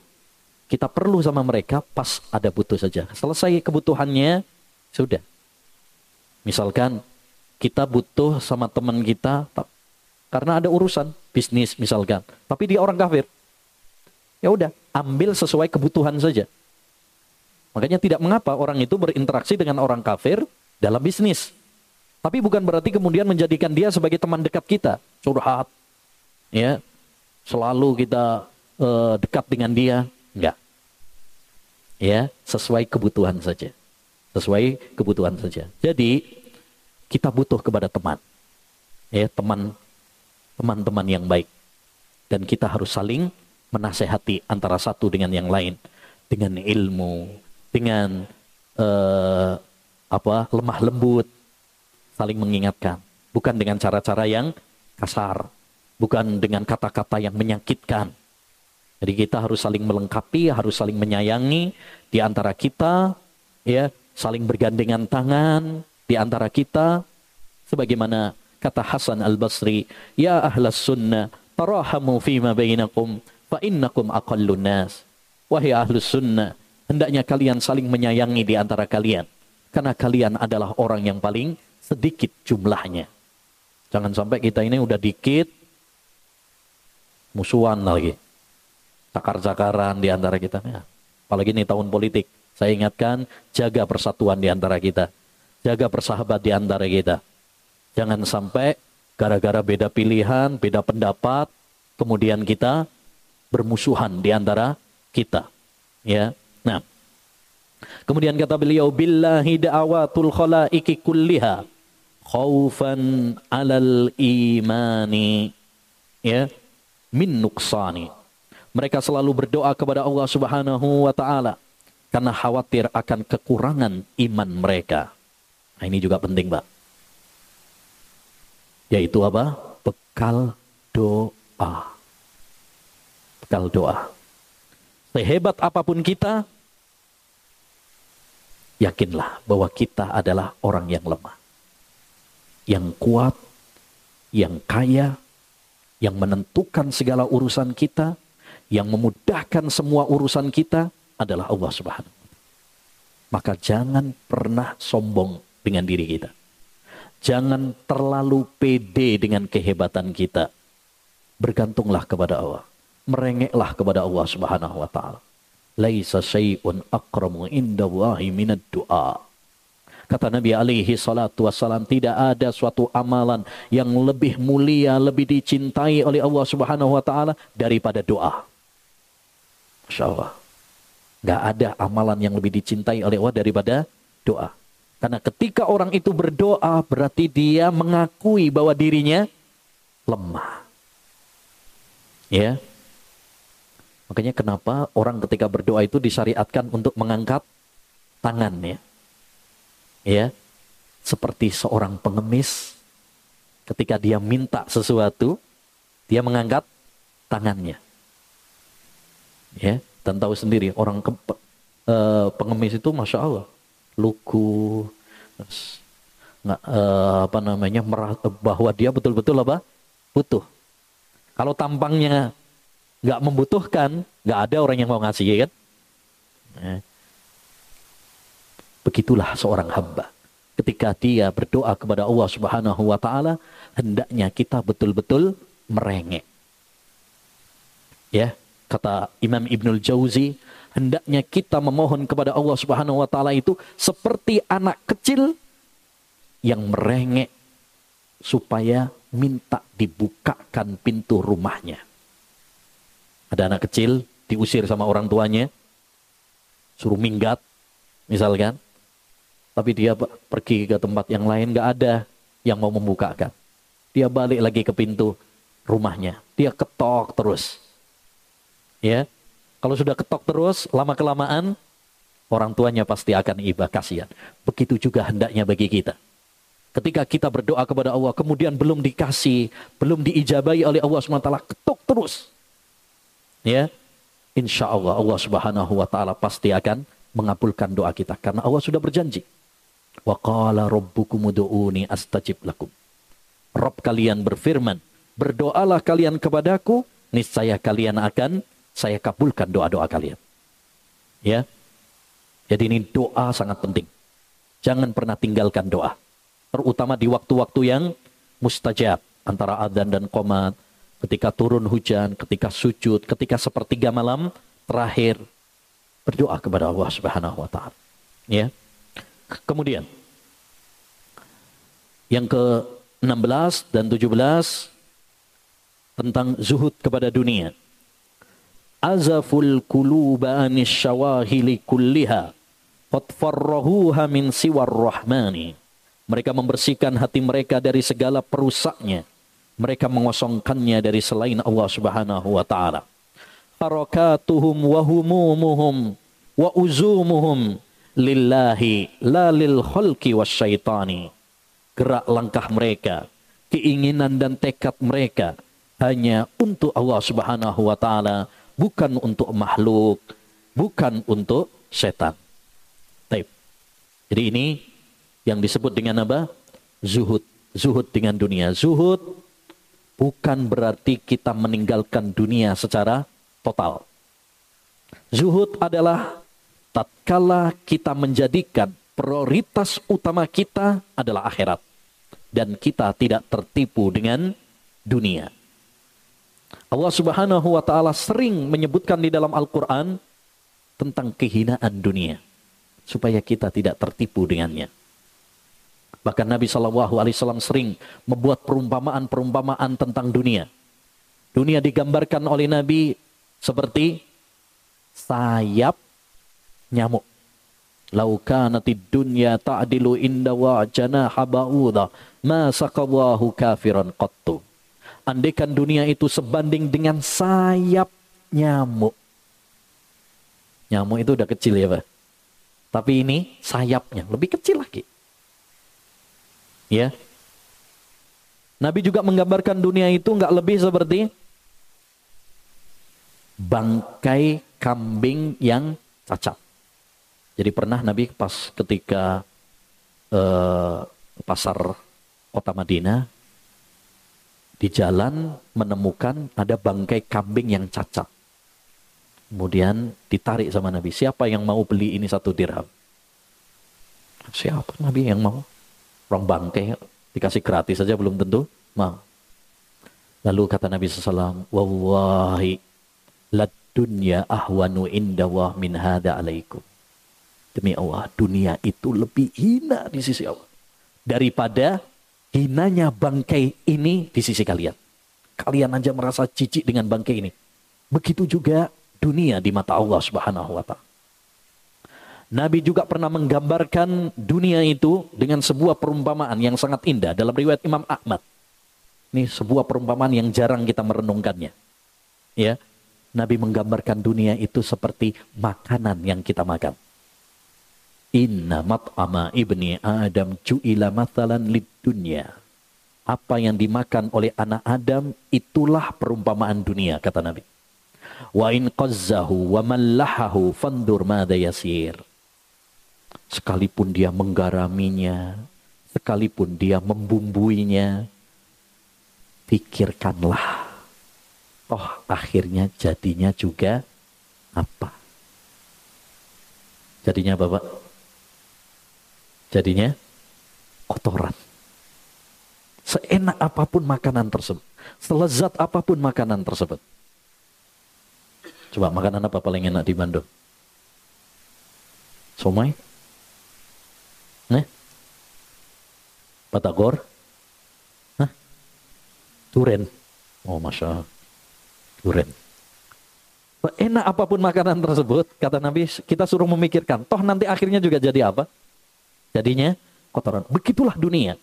[SPEAKER 1] kita perlu sama mereka pas ada butuh saja. Selesai kebutuhannya, sudah. Misalkan kita butuh sama teman kita karena ada urusan bisnis misalkan, tapi dia orang kafir. Ya udah, ambil sesuai kebutuhan saja. Makanya tidak mengapa orang itu berinteraksi dengan orang kafir dalam bisnis. Tapi bukan berarti kemudian menjadikan dia sebagai teman dekat kita, curhat. Ya. Selalu kita uh, dekat dengan dia, enggak. Ya, sesuai kebutuhan saja. Sesuai kebutuhan saja. Jadi kita butuh kepada teman. Ya, teman teman-teman yang baik. Dan kita harus saling menasehati antara satu dengan yang lain. Dengan ilmu, dengan uh, apa lemah lembut, saling mengingatkan, bukan dengan cara-cara yang kasar, bukan dengan kata-kata yang menyakitkan. Jadi kita harus saling melengkapi, harus saling menyayangi. Di antara kita, ya, saling bergandengan tangan, di antara kita sebagaimana kata Hasan Al-Basri ya ahlas sunnah tarahamu fima bainakum fa innakum aqallun nas wahai ahlus sunnah hendaknya kalian saling menyayangi di antara kalian karena kalian adalah orang yang paling sedikit jumlahnya jangan sampai kita ini udah dikit musuhan lagi cakar-cakaran di antara kita ya. apalagi ini tahun politik saya ingatkan jaga persatuan di antara kita Jaga persahabat di antara kita. Jangan sampai gara-gara beda pilihan, beda pendapat, kemudian kita bermusuhan di antara kita. Ya. Nah, kemudian kata beliau billahi da'awatul khalaiki kulliha khaufan alal imani ya min nuksani. Mereka selalu berdoa kepada Allah Subhanahu wa taala karena khawatir akan kekurangan iman mereka. Nah ini juga penting Pak. Yaitu apa? Bekal doa. Bekal doa. Sehebat apa pun kita, yakinlah bahwa kita adalah orang yang lemah. Yang kuat, yang kaya, yang menentukan segala urusan kita, yang memudahkan semua urusan kita adalah Allah Subhanahu. Maka jangan pernah sombong dengan diri kita. Jangan terlalu pede dengan kehebatan kita. Bergantunglah kepada Allah. Merengeklah kepada Allah Subhanahu wa taala. Laisa syai'un akramu indallahi minad du'a. Kata Nabi alaihi salatu wassalam, tidak ada suatu amalan yang lebih mulia, lebih dicintai oleh Allah Subhanahu wa taala daripada doa. Masya Allah. Gak ada amalan yang lebih dicintai oleh Allah daripada doa. Karena ketika orang itu berdoa berarti dia mengakui bahwa dirinya lemah. Ya. Makanya kenapa orang ketika berdoa itu disyariatkan untuk mengangkat tangan ya. Ya. Seperti seorang pengemis ketika dia minta sesuatu, dia mengangkat tangannya. Ya, dan tahu sendiri orang ke, uh, pengemis itu masya Allah lugu, nggak uh, apa namanya merah, bahwa dia betul-betul apa butuh. Kalau tampangnya nggak membutuhkan, nggak ada orang yang mau ngasih ya kan. Ya. Begitulah seorang hamba. Ketika dia berdoa kepada Allah Subhanahu wa taala, hendaknya kita betul-betul merengek. Ya, kata Imam Ibnul Jauzi, hendaknya kita memohon kepada Allah Subhanahu wa taala itu seperti anak kecil yang merengek supaya minta dibukakan pintu rumahnya. Ada anak kecil diusir sama orang tuanya, suruh minggat, misalkan. Tapi dia pergi ke tempat yang lain, nggak ada yang mau membukakan. Dia balik lagi ke pintu rumahnya. Dia ketok terus. Ya, kalau sudah ketok terus, lama-kelamaan, orang tuanya pasti akan iba kasihan. Begitu juga hendaknya bagi kita. Ketika kita berdoa kepada Allah, kemudian belum dikasih, belum diijabai oleh Allah SWT, ketuk terus. Ya, insya Allah Allah Subhanahu Wa Taala pasti akan mengabulkan doa kita karena Allah sudah berjanji. Wa qala rabbukum ud'uni astajib lakum. Rob kalian berfirman, berdoalah kalian kepadaku, niscaya kalian akan saya kabulkan doa-doa kalian. Ya. Jadi ini doa sangat penting. Jangan pernah tinggalkan doa. Terutama di waktu-waktu yang mustajab. Antara adzan dan komat. Ketika turun hujan, ketika sujud, ketika sepertiga malam terakhir. Berdoa kepada Allah subhanahu wa ta'ala. Ya. Kemudian. Yang ke-16 dan 17 tentang zuhud kepada dunia azaful kuluba anis syawahili kulliha qad farrahuha min siwar rahmani mereka membersihkan hati mereka dari segala perusaknya mereka mengosongkannya dari selain Allah Subhanahu wa taala harakatuhum wa humumuhum wa uzumuhum lillahi la lil khalqi wasyaitani gerak langkah mereka keinginan dan tekad mereka hanya untuk Allah Subhanahu wa taala bukan untuk makhluk, bukan untuk setan. Taib. Jadi ini yang disebut dengan apa? Zuhud. Zuhud dengan dunia. Zuhud bukan berarti kita meninggalkan dunia secara total. Zuhud adalah tatkala kita menjadikan prioritas utama kita adalah akhirat dan kita tidak tertipu dengan dunia. Allah Subhanahu wa taala sering menyebutkan di dalam Al-Qur'an tentang kehinaan dunia supaya kita tidak tertipu dengannya. Bahkan Nabi Shallallahu Alaihi Wasallam sering membuat perumpamaan-perumpamaan tentang dunia. Dunia digambarkan oleh Nabi seperti sayap nyamuk. Laukanatid dunya ta'dilu inda wa janaha ba'udha ma saqawahu kafiran qattu. Andaikan dunia itu sebanding dengan sayap nyamuk. Nyamuk itu udah kecil ya Pak. Tapi ini sayapnya lebih kecil lagi. Ya. Nabi juga menggambarkan dunia itu nggak lebih seperti bangkai kambing yang cacat. Jadi pernah Nabi pas ketika uh, pasar kota Madinah di jalan menemukan ada bangkai kambing yang cacat. Kemudian ditarik sama Nabi, siapa yang mau beli ini satu dirham? Siapa Nabi yang mau? Orang bangkai dikasih gratis saja belum tentu mau. Lalu kata Nabi SAW, Wallahi la dunya ahwanu inda wa min hada alaikum. Demi Allah, dunia itu lebih hina di sisi Allah. Daripada hinanya bangkai ini di sisi kalian. Kalian aja merasa jijik dengan bangkai ini. Begitu juga dunia di mata Allah Subhanahu wa taala. Nabi juga pernah menggambarkan dunia itu dengan sebuah perumpamaan yang sangat indah dalam riwayat Imam Ahmad. Ini sebuah perumpamaan yang jarang kita merenungkannya. Ya, Nabi menggambarkan dunia itu seperti makanan yang kita makan. Inna mat'ama ibni Adam ju'ila mathalan lid dunya. Apa yang dimakan oleh anak Adam itulah perumpamaan dunia kata Nabi. Wa in qazzahu wa mallahahu fandur madha yasir. Sekalipun dia menggaraminya, sekalipun dia membumbuinya, pikirkanlah. Toh akhirnya jadinya juga apa? Jadinya apa Pak? Jadinya kotoran. Seenak apa pun makanan tersebut. Selezat apa pun makanan tersebut. Coba makanan apa paling enak di Bandung? Somai? Nih? Batagor? Hah? Turen? Oh, Masya Allah. Turen. Enak apa pun makanan tersebut, kata Nabi, kita suruh memikirkan. Toh nanti akhirnya juga jadi apa? Jadinya kotoran. Begitulah dunia.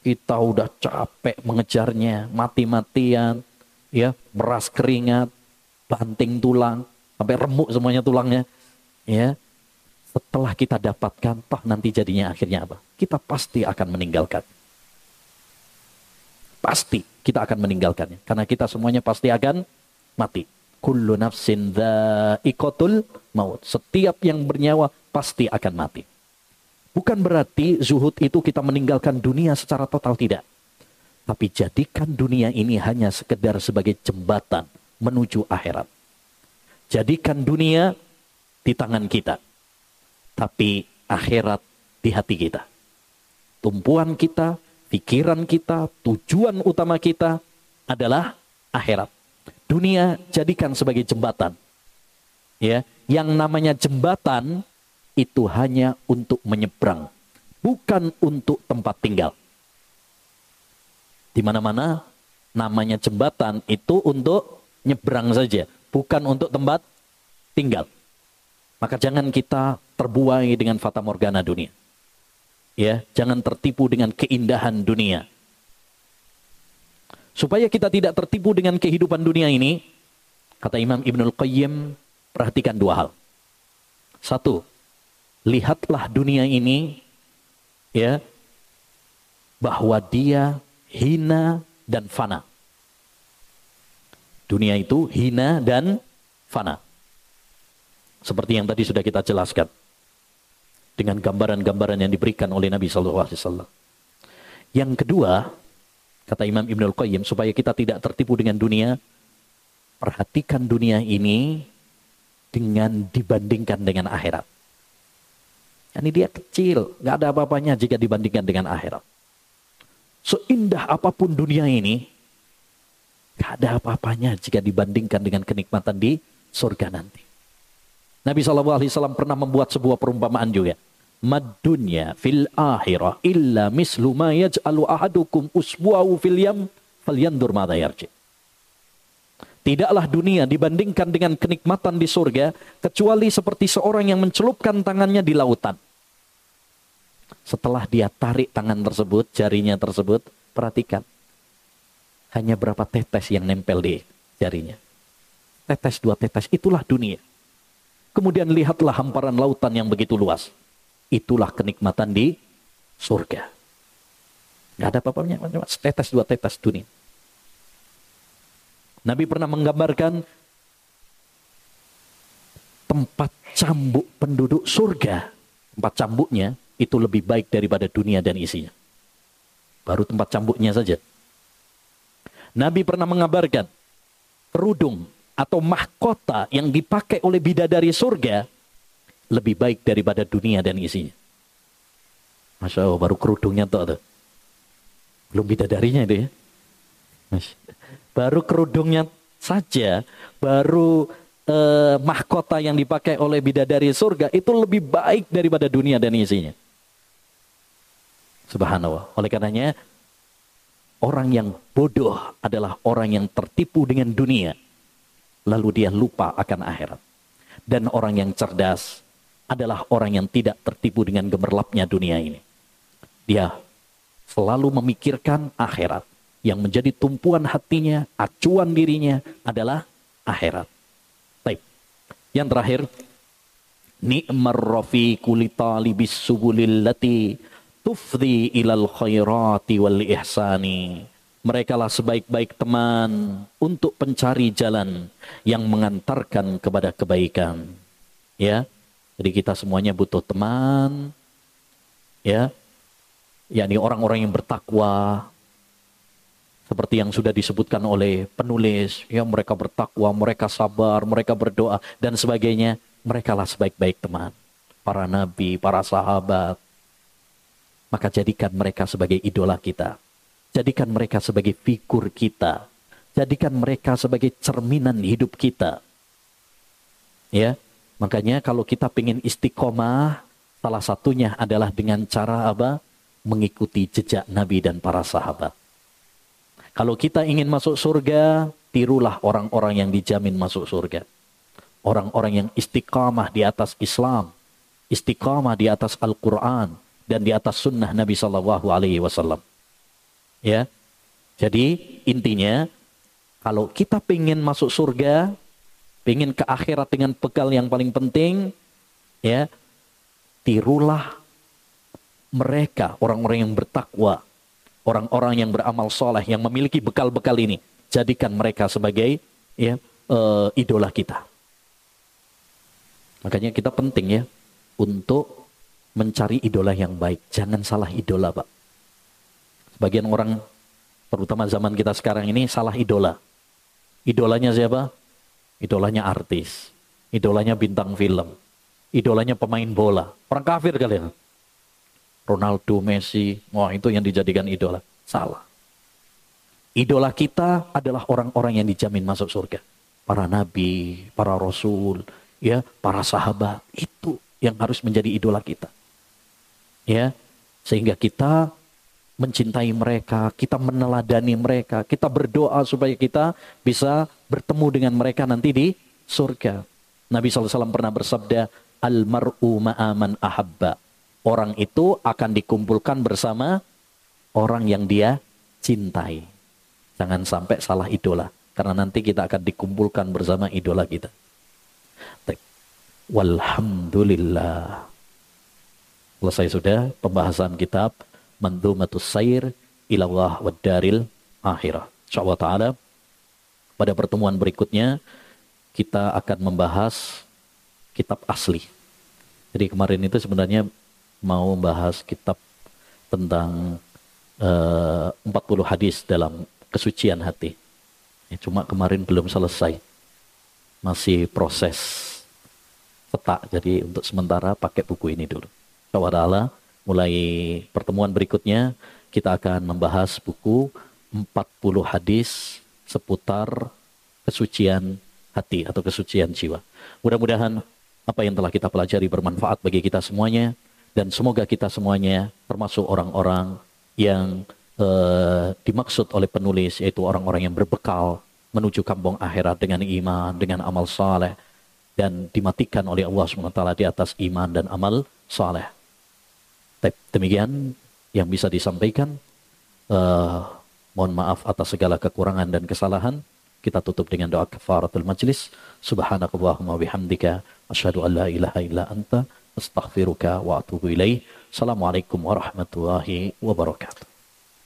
[SPEAKER 1] Kita udah capek mengejarnya, mati-matian, ya, beras keringat, banting tulang, sampai remuk semuanya tulangnya. Ya, setelah kita dapatkan, toh nanti jadinya akhirnya apa? Kita pasti akan meninggalkan. Pasti kita akan meninggalkannya. Karena kita semuanya pasti akan mati. Kullu nafsin dha'iqatul maut. Setiap yang bernyawa pasti akan mati. Bukan berarti zuhud itu kita meninggalkan dunia secara total tidak. Tapi jadikan dunia ini hanya sekedar sebagai jembatan menuju akhirat. Jadikan dunia di tangan kita. Tapi akhirat di hati kita. Tumpuan kita, pikiran kita, tujuan utama kita adalah akhirat. Dunia jadikan sebagai jembatan. Ya, yang namanya jembatan itu hanya untuk menyeberang, bukan untuk tempat tinggal. Di mana-mana namanya jembatan itu untuk nyebrang saja, bukan untuk tempat tinggal. Maka jangan kita terbuai dengan fata morgana dunia. Ya, jangan tertipu dengan keindahan dunia. Supaya kita tidak tertipu dengan kehidupan dunia ini, kata Imam Ibnul Qayyim, perhatikan dua hal. Satu, lihatlah dunia ini ya bahwa dia hina dan fana. Dunia itu hina dan fana. Seperti yang tadi sudah kita jelaskan. Dengan gambaran-gambaran yang diberikan oleh Nabi SAW. Yang kedua, Kata Imam Ibnul Qayyim, supaya kita tidak tertipu dengan dunia, perhatikan dunia ini dengan dibandingkan dengan akhirat. Ini dia kecil, nggak ada apa-apanya jika dibandingkan dengan akhirat. Seindah apa pun dunia ini, nggak ada apa-apanya jika dibandingkan dengan kenikmatan di surga nanti. Nabi SAW pernah membuat sebuah perumpamaan juga madunya fil akhirah illa mislu ma yaj'alu ahadukum usbu'ahu fil yam falyandur yarji. Tidaklah dunia dibandingkan dengan kenikmatan di surga kecuali seperti seorang yang mencelupkan tangannya di lautan. Setelah dia tarik tangan tersebut, jarinya tersebut, perhatikan. Hanya berapa tetes yang nempel di jarinya. Tetes dua tetes, itulah dunia. Kemudian lihatlah hamparan lautan yang begitu luas. Itulah kenikmatan di surga. Gak ada apa-apanya, tetes dua tetes dunia. Nabi pernah menggambarkan tempat cambuk penduduk surga. Tempat cambuknya itu lebih baik daripada dunia dan isinya. Baru tempat cambuknya saja. Nabi pernah mengabarkan kerudung atau mahkota yang dipakai oleh bidadari surga lebih baik daripada dunia dan isinya. Masya Allah, baru kerudungnya tuh. tuh. Belum bidadarinya itu ya. Baru kerudungnya saja, baru eh, mahkota yang dipakai oleh bidadari surga itu lebih baik daripada dunia dan isinya. Subhanallah. Oleh karenanya, orang yang bodoh adalah orang yang tertipu dengan dunia. Lalu dia lupa akan akhirat. Dan orang yang cerdas adalah orang yang tidak tertipu dengan gemerlapnya dunia ini. Dia selalu memikirkan akhirat. Yang menjadi tumpuan hatinya, acuan dirinya adalah akhirat. Baik. Yang terakhir, ni'mar rafiqu li talibis subulil lati tufdi ilal khairati wal ihsani. Mereka lah sebaik-baik teman untuk pencari jalan yang mengantarkan kepada kebaikan. Ya, jadi kita semuanya butuh teman, ya, yakni orang-orang yang bertakwa, seperti yang sudah disebutkan oleh penulis, ya mereka bertakwa, mereka sabar, mereka berdoa dan sebagainya. Mereka lah sebaik-baik teman, para nabi, para sahabat. Maka jadikan mereka sebagai idola kita. Jadikan mereka sebagai figur kita. Jadikan mereka sebagai cerminan hidup kita. Ya, makanya kalau kita ingin istiqomah, salah satunya adalah dengan cara apa? Mengikuti jejak Nabi dan para sahabat. Kalau kita ingin masuk surga, tirulah orang-orang yang dijamin masuk surga. Orang-orang yang istiqamah di atas Islam, istiqamah di atas Al-Quran, dan di atas sunnah Nabi Shallallahu Alaihi Wasallam. Ya. Jadi intinya kalau kita pengen masuk surga, pengen ke akhirat dengan bekal yang paling penting, ya, tirulah mereka orang-orang yang bertakwa, orang-orang yang beramal soleh, yang memiliki bekal-bekal ini. Jadikan mereka sebagai ya uh, idola kita. Makanya kita penting ya untuk mencari idola yang baik. Jangan salah idola, Pak. Sebagian orang, terutama zaman kita sekarang ini, salah idola. Idolanya siapa? Idolanya artis. Idolanya bintang film. Idolanya pemain bola. Orang kafir kalian. Ronaldo, Messi, wah itu yang dijadikan idola. Salah. Idola kita adalah orang-orang yang dijamin masuk surga. Para nabi, para rasul, ya, para sahabat. Itu yang harus menjadi idola kita. Ya, sehingga kita mencintai mereka, kita meneladani mereka, kita berdoa supaya kita bisa bertemu dengan mereka nanti di surga. Nabi SAW pernah bersabda, Al-mar'u ma'aman ahabba. Orang itu akan dikumpulkan bersama orang yang dia cintai. Jangan sampai salah idola. Karena nanti kita akan dikumpulkan bersama idola kita. Walhamdulillah. Selesai sudah pembahasan kitab mandumatus sair ilallah wa daril akhirah. Insyaallah taala pada pertemuan berikutnya kita akan membahas kitab asli. Jadi kemarin itu sebenarnya mau membahas kitab tentang uh, eh, 40 hadis dalam kesucian hati. Ya, cuma kemarin belum selesai. Masih proses petak. Jadi untuk sementara pakai buku ini dulu. Insyaallah mulai pertemuan berikutnya kita akan membahas buku 40 hadis seputar kesucian hati atau kesucian jiwa. Mudah-mudahan apa yang telah kita pelajari bermanfaat bagi kita semuanya dan semoga kita semuanya termasuk orang-orang yang uh, dimaksud oleh penulis yaitu orang-orang yang berbekal menuju kampung akhirat dengan iman, dengan amal saleh dan dimatikan oleh Allah SWT di atas iman dan amal saleh. Demikian yang bisa disampaikan. Uh, mohon maaf atas segala kekurangan dan kesalahan. Kita tutup dengan doa kafaratul majlis. Subhanakallahumma bihamdika. Asyhadu an la ilaha illa anta. Astaghfiruka wa atubu ilaih. Assalamualaikum warahmatullahi wabarakatuh.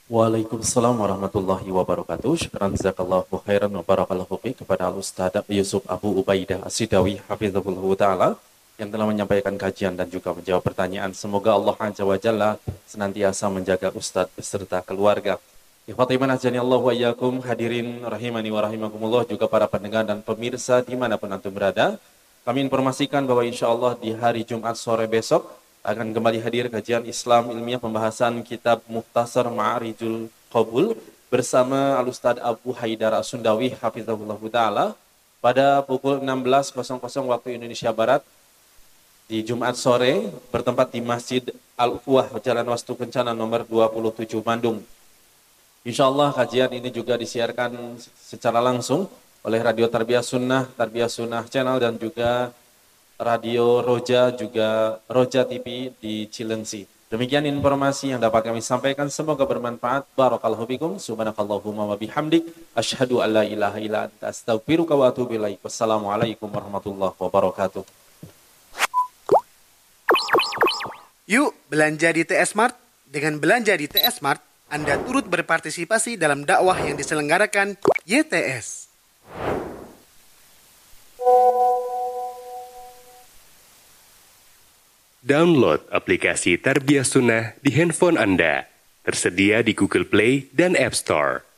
[SPEAKER 2] Waalaikumsalam warahmatullahi wabarakatuh. Syukran jazakallahu khairan wa barakallahu kepada Al-Ustaz Yusuf Abu Ubaidah Asidawi hafizahullah taala yang telah menyampaikan kajian dan juga menjawab pertanyaan. Semoga Allah Azza wa Jalla senantiasa menjaga Ustadz beserta keluarga. Ikhwatiman azani Allah wa iyyakum hadirin rahimani wa rahimakumullah juga para pendengar dan pemirsa di mana pun antum berada. Kami informasikan bahwa insya Allah di hari Jumat sore besok akan kembali hadir kajian Islam ilmiah pembahasan kitab Muhtasar Ma'arijul Qabul bersama Al-Ustaz Abu Haidar Sundawi Hafizahullah Ta'ala pada pukul 16.00 waktu Indonesia Barat di Jumat sore bertempat di Masjid Al-Uwah Jalan Wastu Kencana nomor 27 Bandung. Insya Allah kajian ini juga disiarkan secara langsung oleh Radio Tarbiyah Sunnah, Tarbiyah Sunnah Channel dan juga Radio Roja juga Roja TV di Cilengsi. Demikian informasi yang dapat kami sampaikan. Semoga bermanfaat. Barakallahu fikum. Subhanakallahumma wa bihamdik. Asyhadu an la ilaha illa anta. Wassalamualaikum warahmatullahi wabarakatuh.
[SPEAKER 3] Yuk belanja di TS Mart. Dengan belanja di TS Mart, Anda turut berpartisipasi dalam dakwah yang diselenggarakan YTS.
[SPEAKER 4] Download aplikasi Tarbiyah Sunnah di handphone Anda. Tersedia di Google Play dan App Store.